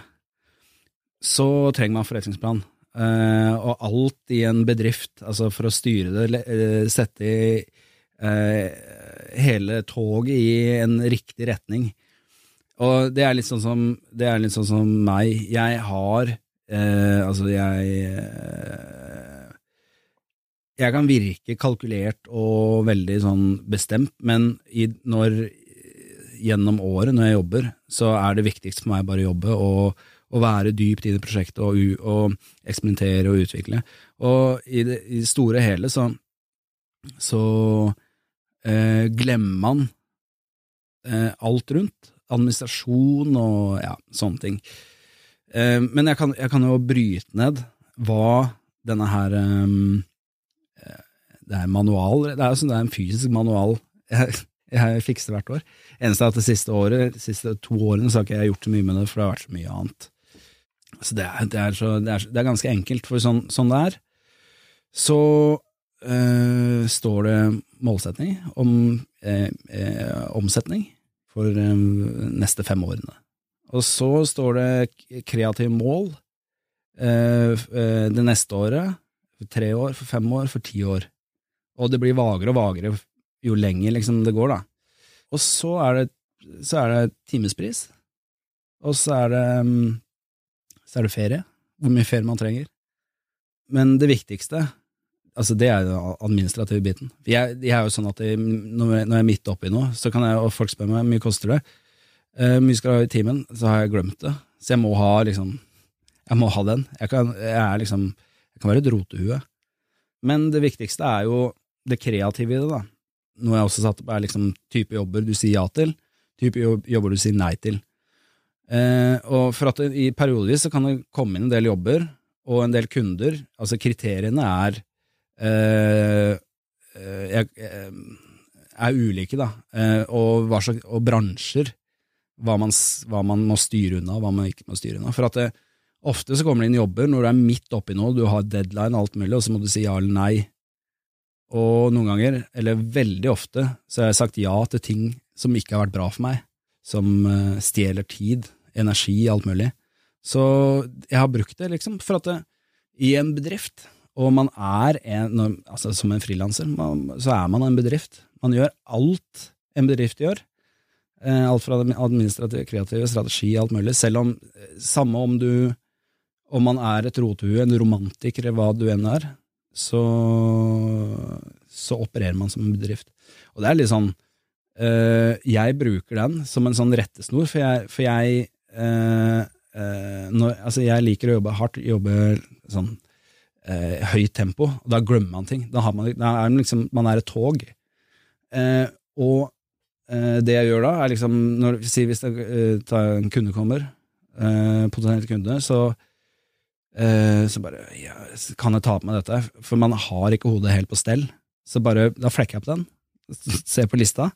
så trenger man forretningsplan. Uh, og alt i en bedrift, altså for å styre det, sette i, hele toget i en riktig retning, og det er litt sånn som, det er litt sånn som meg. Jeg har eh, Altså, jeg eh, Jeg kan virke kalkulert og veldig sånn bestemt, men i, når gjennom året, når jeg jobber, så er det viktigst for meg bare å jobbe og, og være dypt i det prosjektet og, og, eksperimentere og utvikle. Og i det, i det store hele så, så eh, glemmer man eh, alt rundt administrasjon og ja, sånne ting. Eh, men jeg kan, jeg kan, jo bryte ned hva denne her um, Det er manual Det er jo sånn, det er en fysisk manual jeg, jeg fikser hvert år. Eneste er at det siste året, de siste to årene så har ikke jeg gjort så mye med det, for det har vært så mye annet. Så det er, det er, så, det er, det er ganske enkelt, for sånn, sånn det er. Så øh, står det målsetning om øh, øh, omsetning for neste fem årene. Og så står det kreative mål det neste året, for tre år, for fem år, for ti år. Og det blir vagere og vagere jo lenger liksom, det går, da. Og så er det, så er det timespris, og så er det, um, er det ferie, hvor mye ferie man trenger. Men det viktigste Altså, det er den administrative biten. Jeg, jeg, er jo sånn at jeg, når jeg er midt oppi noe, så kan jeg, og folk spør meg hvor mye koster det, uh, mye skal ha i timen, så har jeg glemt det. Så jeg må ha liksom Jeg må ha den. Jeg kan, jeg liksom, jeg kan være et rotehue. Men det viktigste er jo det kreative i det, da. Noe jeg også satte opp, er liksom type jobber du sier ja til, type jobber du sier nei til. Uh, og for at I periodevis så kan det komme inn en del jobber og en del kunder. Altså Kriteriene er Eh, eh, eh, er ulike, da, og, slags, og bransjer. Hva man, hva man, må styre unna, hva man ikke må styre unna. For at det, Ofte så kommer det inn jobber når du er midt oppi noe, du har deadline og alt mulig, og så må du si ja eller nei. Og noen ganger, eller veldig ofte, så har jeg sagt ja til ting som ikke har vært bra for meg, som stjeler tid, energi, alt mulig. Så jeg har brukt det, liksom, for at det, i en bedrift og man er en, altså som en frilanser, så er man en bedrift. Man gjør alt en bedrift gjør. Eh, alt fra administrative, kreative, strategi, alt mulig. Selv om Samme om du Om man er et rotehue, en romantiker hva du enn er, så, så opererer man som en bedrift. Og det er litt sånn eh, jeg bruker den som en sånn rettesnor, for jeg, for jeg eh, eh, når, altså jeg liker å jobbe hardt, jobbe sånn eh, høyt tempo, og da glemmer man ting. Da, man, da er man, liksom, man er et tog. Eh, og eh, det jeg gjør da, er liksom når, si Hvis det, en kunde kommer, potensielt kunde, så så bare ja, Kan jeg ta på meg dette? For man har ikke hodet helt på stell. Så bare, da flekker jeg på den, ser på lista.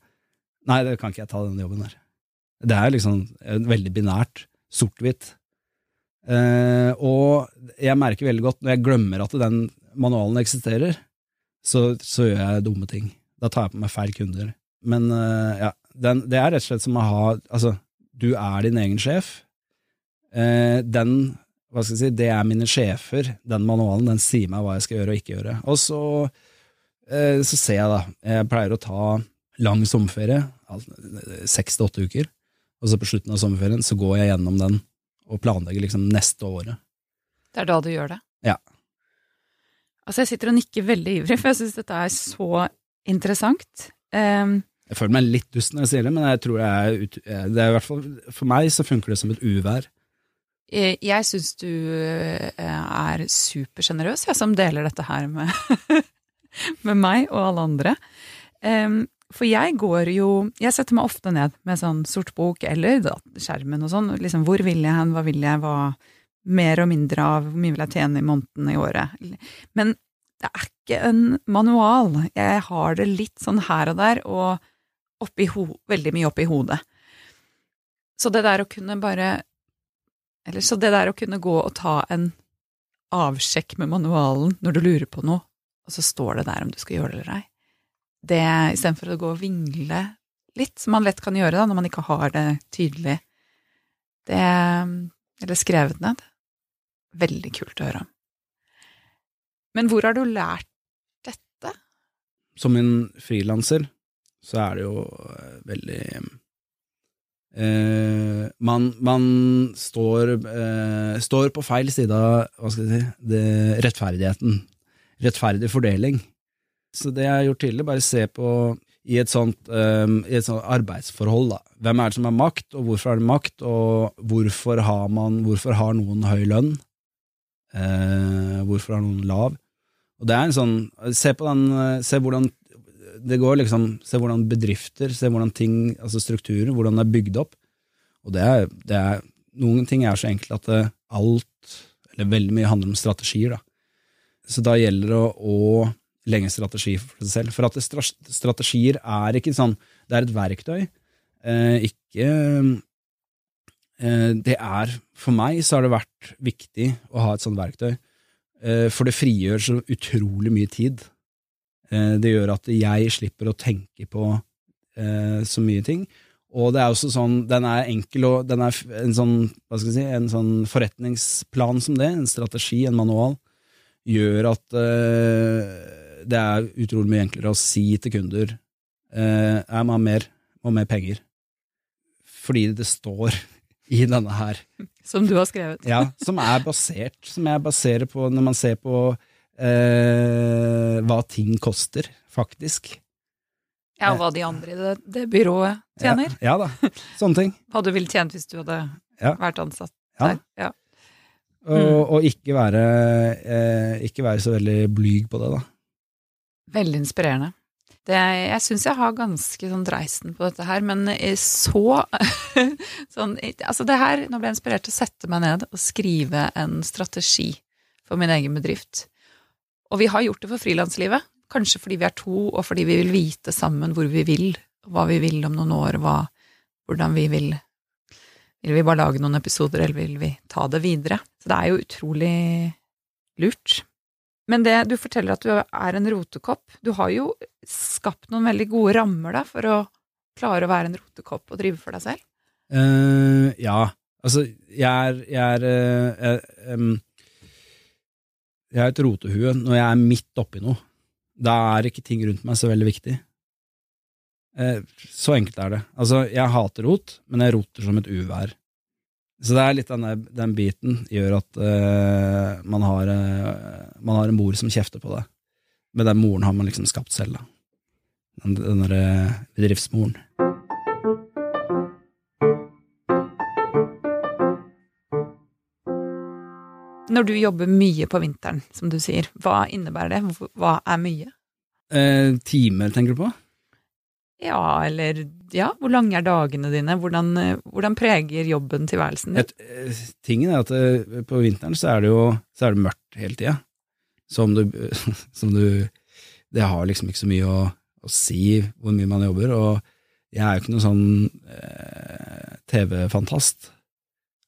Nei, det kan ikke jeg ta den jobben der. Det er liksom veldig binært. Sort-hvitt. Eh, og jeg merker veldig godt når jeg glemmer at den manualen eksisterer, så, så gjør jeg dumme ting. Da tar jeg på meg feil kunder. Men eh, ja, den, det er rett og slett som å ha Altså, du er din egen sjef. Eh, den hva skal jeg si, det er mine sjefer, den manualen, den sier meg hva jeg skal gjøre og ikke gjøre. Og så, eh, så ser jeg, da, jeg pleier å ta lang sommerferie, seks til åtte uker, og så på slutten av sommerferien så går jeg gjennom den og planlegger liksom neste året. Det er da du gjør det? Ja. Altså, jeg sitter og nikker veldig ivrig, for jeg syns dette er så interessant. Um, jeg føler meg litt dust når jeg sier det, men jeg tror jeg er, det er i hvert fall For meg så funker det som et uvær. Eh, jeg syns du eh, er supersjenerøs, jeg som deler dette her med, <laughs> med meg og alle andre. Um, for jeg går jo Jeg setter meg ofte ned med sånn sort bok eller skjermen og sånn. Liksom, hvor vil jeg hen, hva vil jeg, hva mer og mindre av, hvor mye vil jeg tjene i måneden i året? Men det er ikke en manual. Jeg har det litt sånn her og der, og oppi ho veldig mye oppi hodet. Så det der å kunne bare Eller så det der å kunne gå og ta en avsjekk med manualen når du lurer på noe, og så står det der om du skal gjøre det eller ei det istedenfor å gå og vingle litt, som man lett kan gjøre da, når man ikke har det tydelig, det Eller skrevet ned. Veldig kult å høre om. Men hvor har du lært dette? Som en frilanser så er det jo eh, veldig eh, man, man står, eh, står, på feil side av hva skal jeg si, det, rettferdigheten. Rettferdig fordeling. Så det jeg har gjort tidligere, bare se på i et sånt, um, i et sånt arbeidsforhold, da. Hvem er det som har makt, og hvorfor er det makt, og hvorfor har, man, hvorfor har noen høy lønn? Uh, hvorfor har noen lav? Og det er en sånn Se på den Se hvordan det går, liksom. Se hvordan bedrifter, se hvordan ting, altså strukturer, hvordan det er bygd opp. Og det er, det er Noen ting er så enkle at det, alt, eller veldig mye, handler om strategier, da. Så da gjelder det å, å legge en strategi for seg selv. For at strategier er ikke sånn Det er et verktøy, eh, ikke eh, Det er For meg så har det vært viktig å ha et sånt verktøy, eh, for det frigjør så utrolig mye tid. Eh, det gjør at jeg slipper å tenke på eh, så mye ting. Og det er også sånn, den er enkel, og den er en sånn, hva skal jeg si, en sånn forretningsplan som det, en strategi, en manual, gjør at uh, det er utrolig mye enklere å si til kunder eh, jeg må ha mer, må ha mer penger. Fordi det står i denne her. Som du har skrevet. ja, som er basert, som jeg baserer på når man ser på eh, hva ting koster, faktisk. Ja, og hva de andre i det, det byrået tjener. Ja, ja, da, sånne ting. Hva du ville tjent hvis du hadde ja. vært ansatt der. Ja. Og, mm. og ikke, være, eh, ikke være så veldig blyg på det, da. Veldig inspirerende. Det, jeg syns jeg har ganske sånn dreisen på dette her, men så <laughs> sånn Altså, det her Nå ble jeg inspirert til å sette meg ned og skrive en strategi for min egen bedrift. Og vi har gjort det for frilanslivet. Kanskje fordi vi er to, og fordi vi vil vite sammen hvor vi vil, hva vi vil om noen år, hva, hvordan vi vil Vil vi bare lage noen episoder, eller vil vi ta det videre? Så det er jo utrolig lurt. Men det, du forteller at du er en rotekopp. Du har jo skapt noen veldig gode rammer da, for å klare å være en rotekopp og drive for deg selv? Uh, ja. Altså, jeg er, jeg er, uh, um, jeg er et rotehue når jeg er midt oppi noe. Da er ikke ting rundt meg så veldig viktig. Uh, så enkelt er det. Altså, jeg hater rot, men jeg roter som et uvær. Så det er litt denne, den biten gjør at uh, man, har, uh, man, har, en mor som kjefter på det. Men den moren har man liksom skapt selv, da. Den, den derre bedriftsmoren. Når du jobber mye på vinteren, som du sier, hva innebærer det? Hva er mye? Eh, timer, tenker du på? Ja, eller ja, hvor lange er dagene dine? Hvordan, hvordan preger jobben tilværelsen din? Et, eh, tingen er at eh, på vinteren så er det jo er det mørkt hele tida. Som <laughs> som du Det har liksom ikke så mye å, å si hvor mye man jobber, og jeg er jo ikke noen sånn eh, TV-fantast,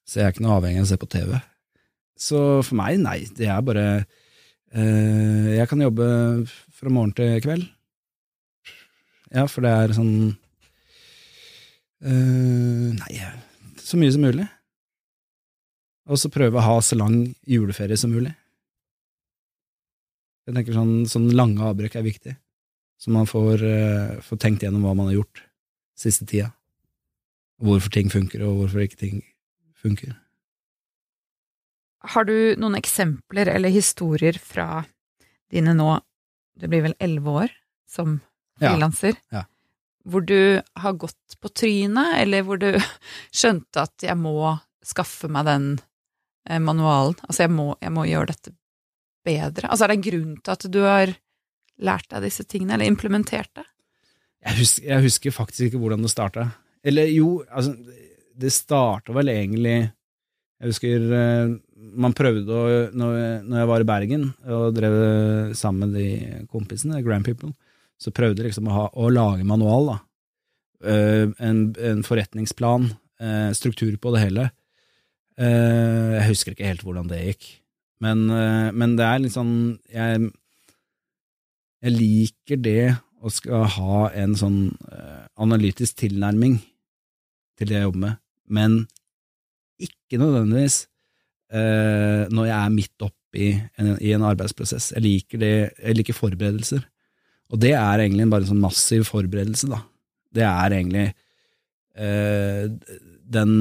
så jeg er ikke noe avhengig av å se på TV. Så for meg, nei, det er bare eh, Jeg kan jobbe fra morgen til kveld. Ja, for det er sånn eh, Nei, så mye som mulig. Og så prøve å ha så lang juleferie som mulig. Jeg tenker sånn, sånn lange avbrekk er viktig, så man får, uh, får tenkt gjennom hva man har gjort siste tida. Hvorfor ting funker, og hvorfor ikke ting funker. Har du noen eksempler eller historier fra dine nå, det blir vel elleve år som frilanser, ja. hvor du har gått på trynet, eller hvor du <laughs> skjønte at jeg må skaffe meg den eh, manualen, altså jeg må, jeg må gjøre dette bedre? Altså er det en grunn til at du har lært deg disse tingene, eller implementert det? Jeg husker, jeg husker faktisk ikke hvordan det starta. Eller jo, altså, det starta vel egentlig Jeg husker eh, man prøvde å når jeg var i Bergen og drev sammen med de kompisene, Grand People, så prøvde jeg liksom å, ha, å lage manual, da. Uh, En, en forretningsplan, uh, struktur på det hele. Uh, Jeg husker ikke helt hvordan det gikk. Men, men det er litt sånn jeg, jeg liker det å skal ha en sånn analytisk tilnærming til det jeg jobber med, men ikke nødvendigvis når jeg er midt oppi en, i en arbeidsprosess. Jeg liker, det, jeg liker forberedelser. Og det er egentlig bare en sånn massiv forberedelse, da. Det er egentlig eh, Den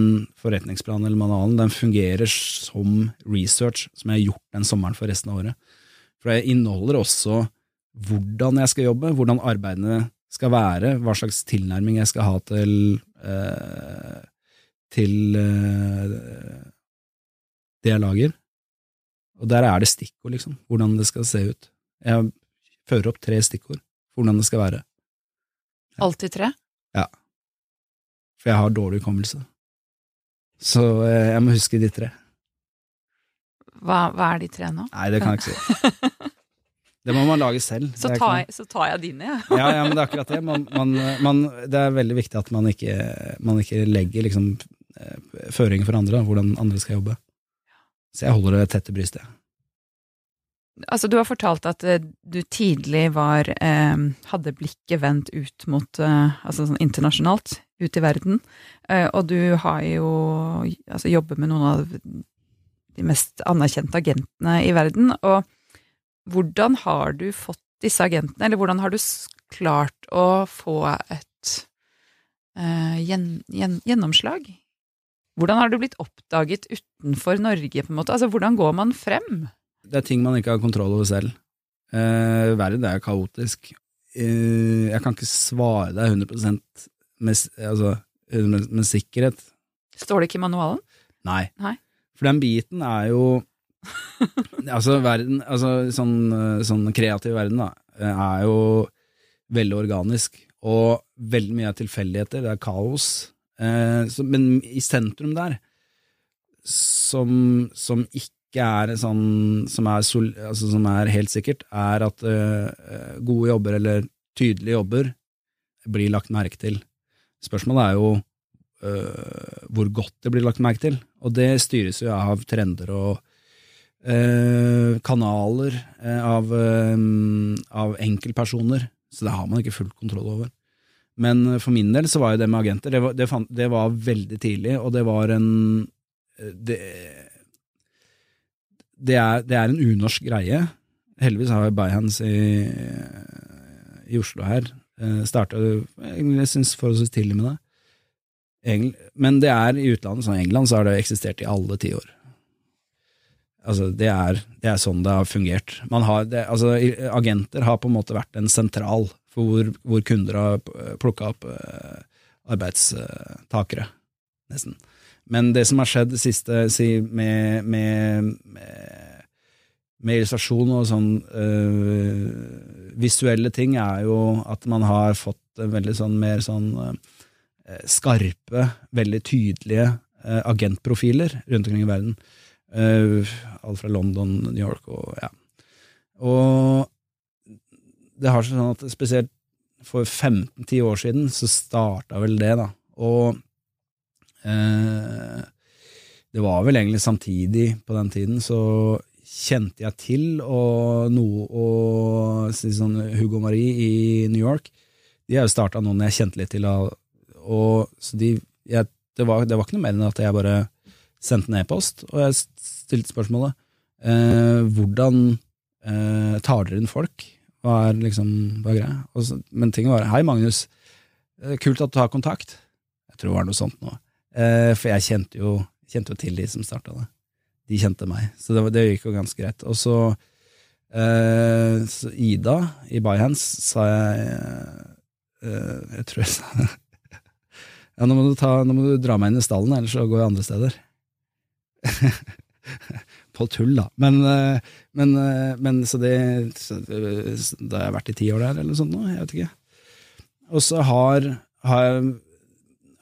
forretningsplanen eller manualen, den fungerer som research som jeg har gjort den sommeren for resten av året. For det inneholder også hvordan jeg skal jobbe, hvordan arbeidene skal være, hva slags tilnærming jeg skal ha til eh, til eh, det jeg lager. Og der er det stikkord, liksom, hvordan det skal se ut. Jeg fører opp tre stikkord for hvordan det skal være, Alltid tre? Ja. for jeg har dårlig hukommelse. Så eh, jeg må huske de tre. Hva, hva er de tre nå? Nei, det kan jeg ikke si. <laughs> Det må man lage selv. Så tar, jeg, så tar jeg dine, jeg. Ja. ja, ja, men det er akkurat det. Man, man, man, det er veldig viktig at man ikke, man ikke legger liksom, eh, føringer for andre, da, hvordan andre skal jobbe. Så jeg holder det tett til brystet. Altså, du har fortalt at eh, du tidlig var eh, hadde blikket vendt ut mot eh, Altså sånn internasjonalt, ut i verden. Eh, og du har jo altså jobber med noen av de mest anerkjente agentene i verden. Og hvordan har du fått disse agentene, eller hvordan har du klart å få et eh, gjen, gjen, gjennomslag? Hvordan har du blitt oppdaget utenfor Norge, på en måte? Altså, hvordan går man frem? Det er ting man ikke har kontroll over selv. Eh, verden er kaotisk. Eh, jeg kan ikke svare deg 100% med, altså, med, med sikkerhet. Står det ikke i manualen? Nei. Nei. For den biten er jo Altså, verden, altså sånn, eh, sånn kreativ verden, da, er jo veldig organisk. Og veldig mye er tilfeldigheter, det er kaos. Eh, så, men i sentrum der, som, som ikke er sånn som er, sol, altså, som er helt sikkert, er at uh, gode jobber eller tydelige jobber blir lagt merke til. Spørsmålet er jo uh, hvor godt det blir lagt merke til, og det styres jo av trender og øh, kanaler av, av enkeltpersoner, så det har man ikke full kontroll over. Men for min del så var jo det med agenter, det var, det fant, det var veldig tidlig, og det var en det, det, er, det er en unorsk greie. Heldigvis har vi Byhands i, i Oslo her. Starta egentlig syns forholdsvis tidlig med det. Men det er i utlandet, sånn i England, så har det eksistert i alle tiår. Altså, det er, det er sånn det har fungert. Har det, altså, agenter har på en måte vært en sentral for hvor, hvor kunder har plukka opp eh, arbeidstakere, nesten. Men det som har skjedd det siste si, med, med, med, med, illustrasjon og sånn øh, visuelle ting, er jo at man har fått veldig sånn mer sånn øh, skarpe, veldig tydelige øh, agentprofiler rundt omkring i verden. alt fra London, New York og ja. Og det har seg sånn at spesielt for 15-10 år siden så starta vel det, da. Og det var vel egentlig samtidig på den tiden, så kjente jeg til og noe og sånn Hugo Marie i New York. De har jo starta noen jeg kjente litt til, og så de jeg, det, var, det, var, ikke noe mer enn at jeg bare sendte en e-post, og jeg stilte spørsmålet eh, hvordan eh, tar dere inn folk? Hva er liksom, hva er? Så, men tinget var Hei, Magnus. Eh, kult at du har kontakt. Jeg tror det var noe sånt nå. Eh, for jeg kjente jo, kjente jo, til de som starta det. De kjente meg, så det, det, gikk jo ganske greit. Og så, eh, så Ida i Byhands sa jeg eh, Jeg tror jeg sa <laughs> Ja, nå må, ta, nå må du dra meg inn i stallen, ellers så går jeg andre steder. <laughs> på tull, da. Men, men, men så det så, Da har jeg vært i ti år der, eller noe sånt nå, jeg vet ikke. Og så har, har,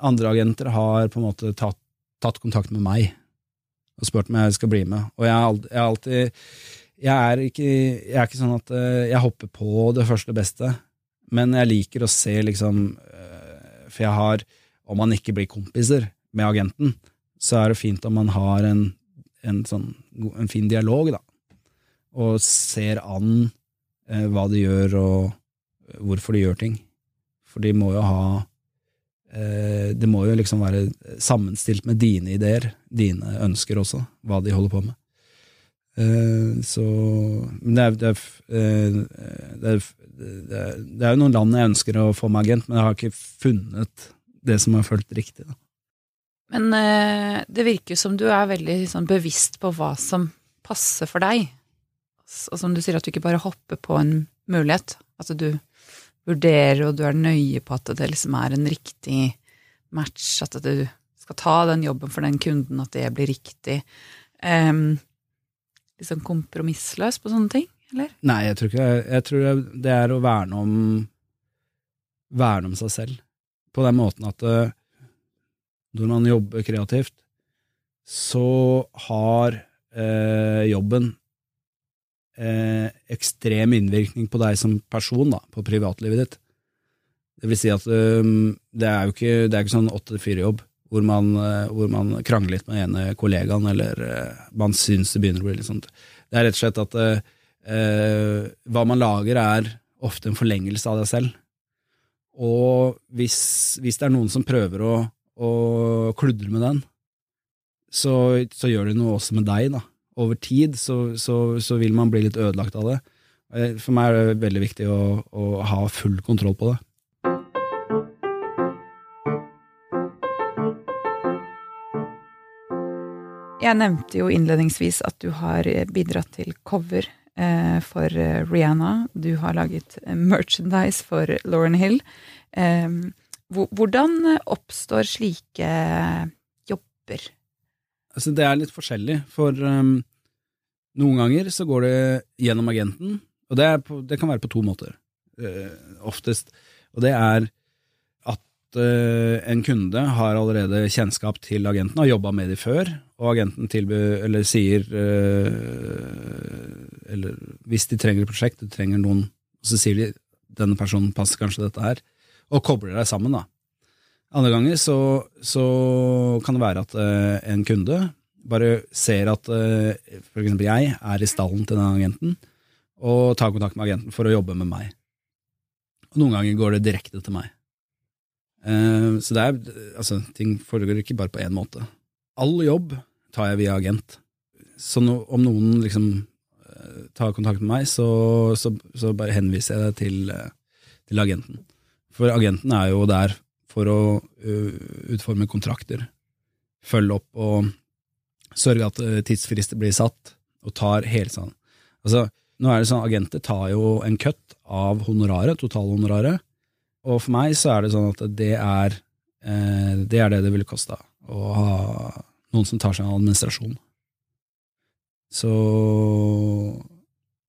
andre agenter har på en måte tatt, tatt, kontakt med meg og spurt om jeg skal bli med. Og jeg har alltid jeg er, ikke, jeg er ikke sånn at eh, jeg hopper på det første beste, men jeg liker å se liksom For jeg har Om man ikke blir kompiser med agenten, så er det fint om man har en en, sånn, en fin dialog, da, og ser an eh, hva de gjør, og eh, hvorfor de gjør ting. For de må jo ha eh, Det må jo liksom være sammenstilt med dine ideer, dine ønsker også, hva de holder på med. Eh, så Men det er, det, er, eh, det, er, det er jo noen land jeg ønsker å få med agent, men jeg har ikke funnet det som har følt riktig. da. Men eh, det virker som du er veldig sånn, bevisst på hva som passer for deg. Og som du sier, at du ikke bare hopper på en mulighet. Altså du vurderer, og du er nøye på at det liksom er en riktig match, at du skal ta den jobben for den kunden, at det blir riktig. Um, liksom kompromissløs på sånne ting, eller? Nei, jeg tror ikke det. Jeg tror det er å verne om Verne om seg selv. På den måten at uh, når man jobber kreativt, så har eh, jobben eh, ekstrem innvirkning på deg som person, da, på privatlivet ditt. Det vil si at um, det er jo ikke, det er ikke sånn åtte-fire-jobb hvor, uh, hvor, man krangler litt med ene kollegaen, eller uh, man syns det begynner å bli litt sånt. Det er rett og slett at uh, hva man lager, er ofte en forlengelse av deg selv. Og hvis, hvis det er noen som prøver å å kludre med den, så, så, gjør det noe også med deg. da. Over tid så, så, så, vil man bli litt ødelagt av det. For meg er det veldig viktig å, å ha full kontroll på det. Jeg nevnte jo innledningsvis at du har bidratt til cover eh, for Rihanna. Du har laget merchandise for Lauren Hill. Eh, hvordan oppstår slike jobber? Altså, det er litt forskjellig, for um, noen ganger så går det gjennom agenten, og det, på, det kan være på to måter, uh, oftest. Og det er at uh, en kunde har allerede kjennskap til agenten, har jobba med dem før, og agenten tilbyr, eller sier uh, Eller hvis de trenger et prosjekt, de trenger noen, så sier de denne personen passer kanskje dette her og kobler deg sammen. da. Andre ganger så, så kan det være at uh, en kunde bare ser at uh, for eksempel jeg er i stallen til den agenten, og tar kontakt med agenten for å jobbe med meg. Og noen ganger går det direkte til meg. Uh, så det er, altså, ting foregår ikke bare på én måte. All jobb tar jeg via agent. Så no, om noen liksom tar kontakt med meg, så, så, så bare henviser jeg det til, til agenten. For agenten er jo der for å utforme kontrakter, følge opp og sørge at tidsfrister blir satt, og tar hele sånn. Altså, Nå er det sånn, Agenter tar jo en cut av honoraret, totalhonoraret, og for meg så er det sånn at det er det er det det ville kosta å ha noen som tar seg av administrasjon. Så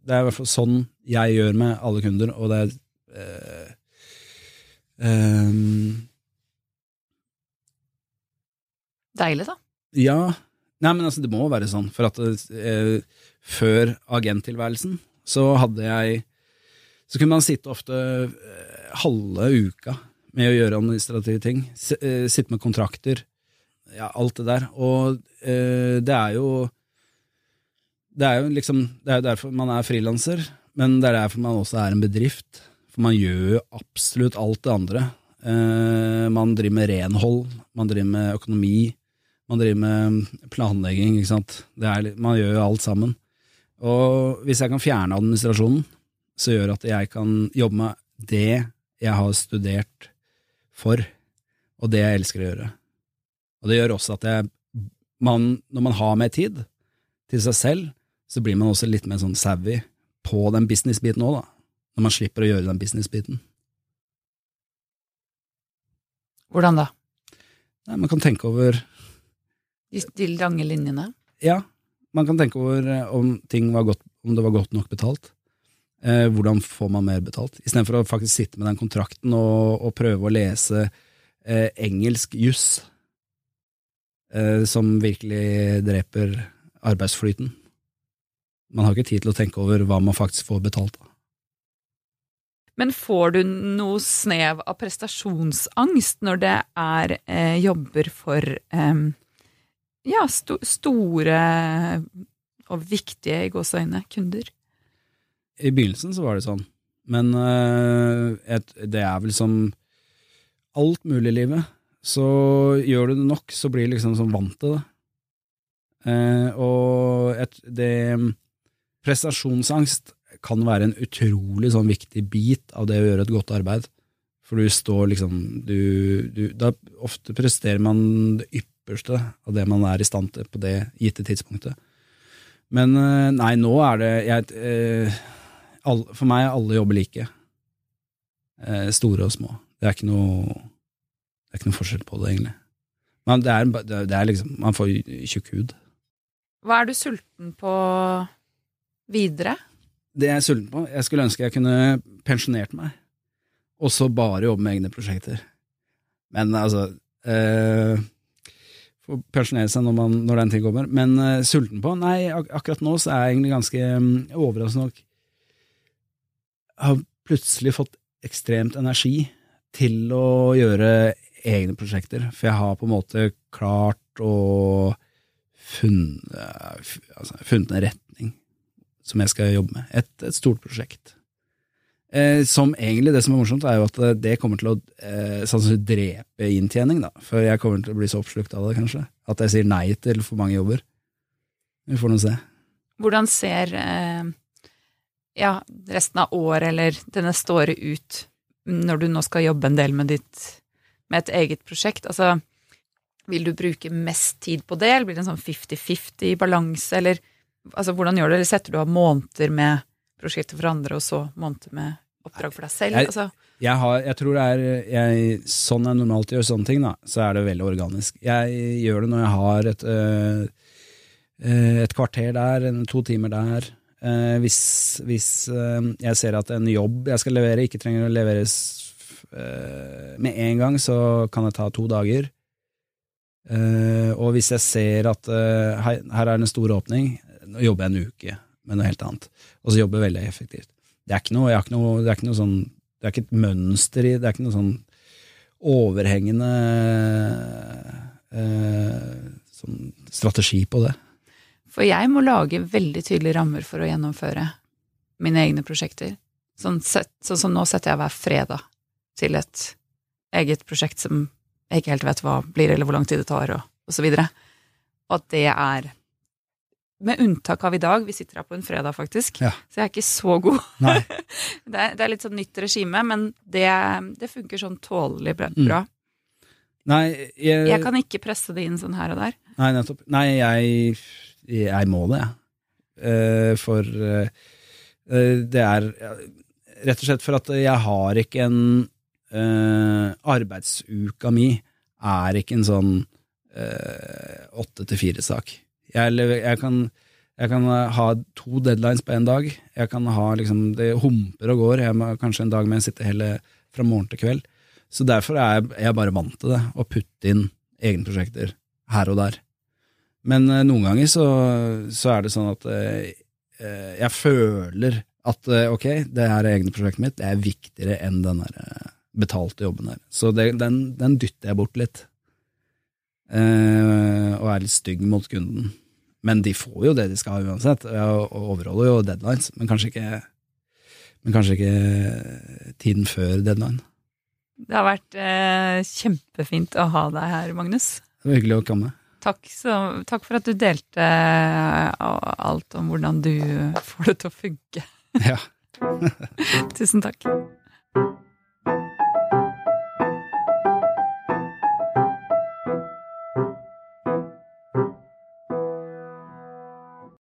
det er i hvert fall sånn jeg gjør med alle kunder, og det er eh, eh, Deilig, da. Ja. Nei, men altså, det må være sånn. For at eh, før agenttilværelsen så hadde jeg Så kunne man sitte ofte eh, halve uka med å gjøre administrative ting. S eh, sitte med kontrakter. Ja, alt det der. Og eh, det er jo Det er jo liksom Det er jo derfor man er frilanser, men det er derfor man også er en bedrift. For man gjør jo absolutt alt det andre. Eh, man driver med renhold, man driver med økonomi, man driver med planlegging, ikke sant. Er, man gjør jo alt sammen. Og hvis jeg kan fjerne administrasjonen, så gjør at jeg kan jobbe med det jeg har studert for, og det jeg elsker å gjøre. Og det gjør også at jeg, man, når man har mer tid til seg selv, så blir man også litt mer sånn savvy på den business-biten òg, da. Når man slipper å gjøre den business-biten. Hvordan da? Nei, man kan tenke over De, de lange linjene? Ja, man kan tenke over eh, om ting var godt, om det var godt nok betalt. Eh, hvordan får man mer betalt? Istedenfor å faktisk sitte med den kontrakten og, og prøve å lese eh, engelsk juss, eh, som virkelig dreper arbeidsflyten. Man har ikke tid til å tenke over hva man faktisk får betalt av. Men får du noe snev av prestasjonsangst når det er eh, jobber for eh, ja, sto store og viktige i gåseøyne kunder? I begynnelsen så var det sånn, men uh, et, det er vel som alt mulig i livet. Så gjør du det nok, så blir du liksom sånn vant til det. Uh, og et, det Prestasjonsangst kan være en utrolig sånn viktig bit av det å gjøre et godt arbeid. For du står liksom du, du, Da ofte presterer man det ypperste av det man er i stand til på det gitte tidspunktet. Men eh, nei, nå er det jeg, eh, For meg er alle jobber like. Eh, store og små. Det er ikke noe Det er ikke noe forskjell på det, egentlig. Men det er, det er liksom Man får tjukk hud. Hva er du sulten på videre? Det jeg er sulten på Jeg skulle ønske jeg kunne pensjonert meg, og så bare jobbe med egne prosjekter. Men altså Få pensjonere seg når, man, når, den tid kommer. Men uh, sulten på? Nei, ak akkurat nå så er jeg egentlig ganske um, overraskende nok Har plutselig fått ekstremt energi til å gjøre egne prosjekter. For jeg har på en måte klart å funnet, altså, funnet en retning som jeg skal jobbe med. Et, et stort prosjekt. Eh, som egentlig, det som er morsomt, er jo at det kommer til å eh, sannsynligvis drepe inntjening, da. For jeg kommer til å bli så oppslukt av det, kanskje. At jeg sier nei til for mange jobber. Vi får nå se. Hvordan ser eh, ja, resten av året eller det neste året ut, når du nå skal jobbe en del med ditt med et eget prosjekt? Altså, vil du bruke mest tid på det, eller blir det en sånn 50-50 balanse, eller altså, hvordan gjør du det? Eller setter du av måneder med prosjekter for andre, og så måneder med oppdrag for deg selv? Jeg, altså. jeg, har, jeg tror det er jeg, Sånn jeg normalt gjør sånne ting, da, så er det veldig organisk. Jeg gjør det når jeg har et, øh, et kvarter der, to timer der. Uh, hvis, hvis uh, jeg ser at en jobb jeg skal levere, ikke trenger å leveres med en gang, så kan det ta to dager. og hvis jeg ser at her, her, er det en stor åpning, nå jobber jeg en uke med noe helt annet. Og så jobber jeg veldig effektivt. Det er ikke noe, ikke noe, det er ikke noe sånn Det er ikke et mønster i det er ikke noe sånn overhengende sånn strategi på det. For jeg må lage veldig tydelige rammer for å gjennomføre mine egne prosjekter. Sånn, sett, sånn som nå setter jeg hver fredag til et eget prosjekt som jeg ikke helt vet hva blir, eller hvor lang tid det tar, og, og så videre. Og at det er Med unntak av i dag, vi sitter her på en fredag, faktisk, ja. så jeg er ikke så god. <laughs> det, er, det, er, litt sånn nytt regime, men det, det funker sånn tålelig bra. Mm. Nei, jeg, jeg kan ikke presse det inn sånn her og der. Nei, nettopp. Nei, jeg jeg må det, jeg. Uh, for uh, Det er rett og slett for at jeg har ikke en uh, Arbeidsuka mi er ikke en sånn åtte til fire-sak. Jeg, jeg, kan, jeg kan ha to deadlines på én dag. Jeg kan ha liksom Det humper og går. Jeg må, kanskje en dag med å sitte hele fra morgen til kveld. Så derfor er jeg, jeg er bare vant til det, å putte inn egne prosjekter her og der. Men eh, noen ganger så, så er det sånn at eh, eh, jeg føler at eh, ok, det her er egne prosjektet mitt, det er viktigere enn den der eh, betalte jobben her. Så det, den, den dytter jeg bort litt. Eh, og er litt stygg mot kunden. Men de får jo det de skal ha uansett, og overholder jo deadlines, men kanskje ikke, men kanskje ikke tiden før deadline. Det har vært eh, kjempefint å ha deg her, Magnus. Det var hyggelig å komme. Takk, så, takk for at du delte eh, alt om hvordan du får det til å funke. Ja. <laughs> Tusen takk.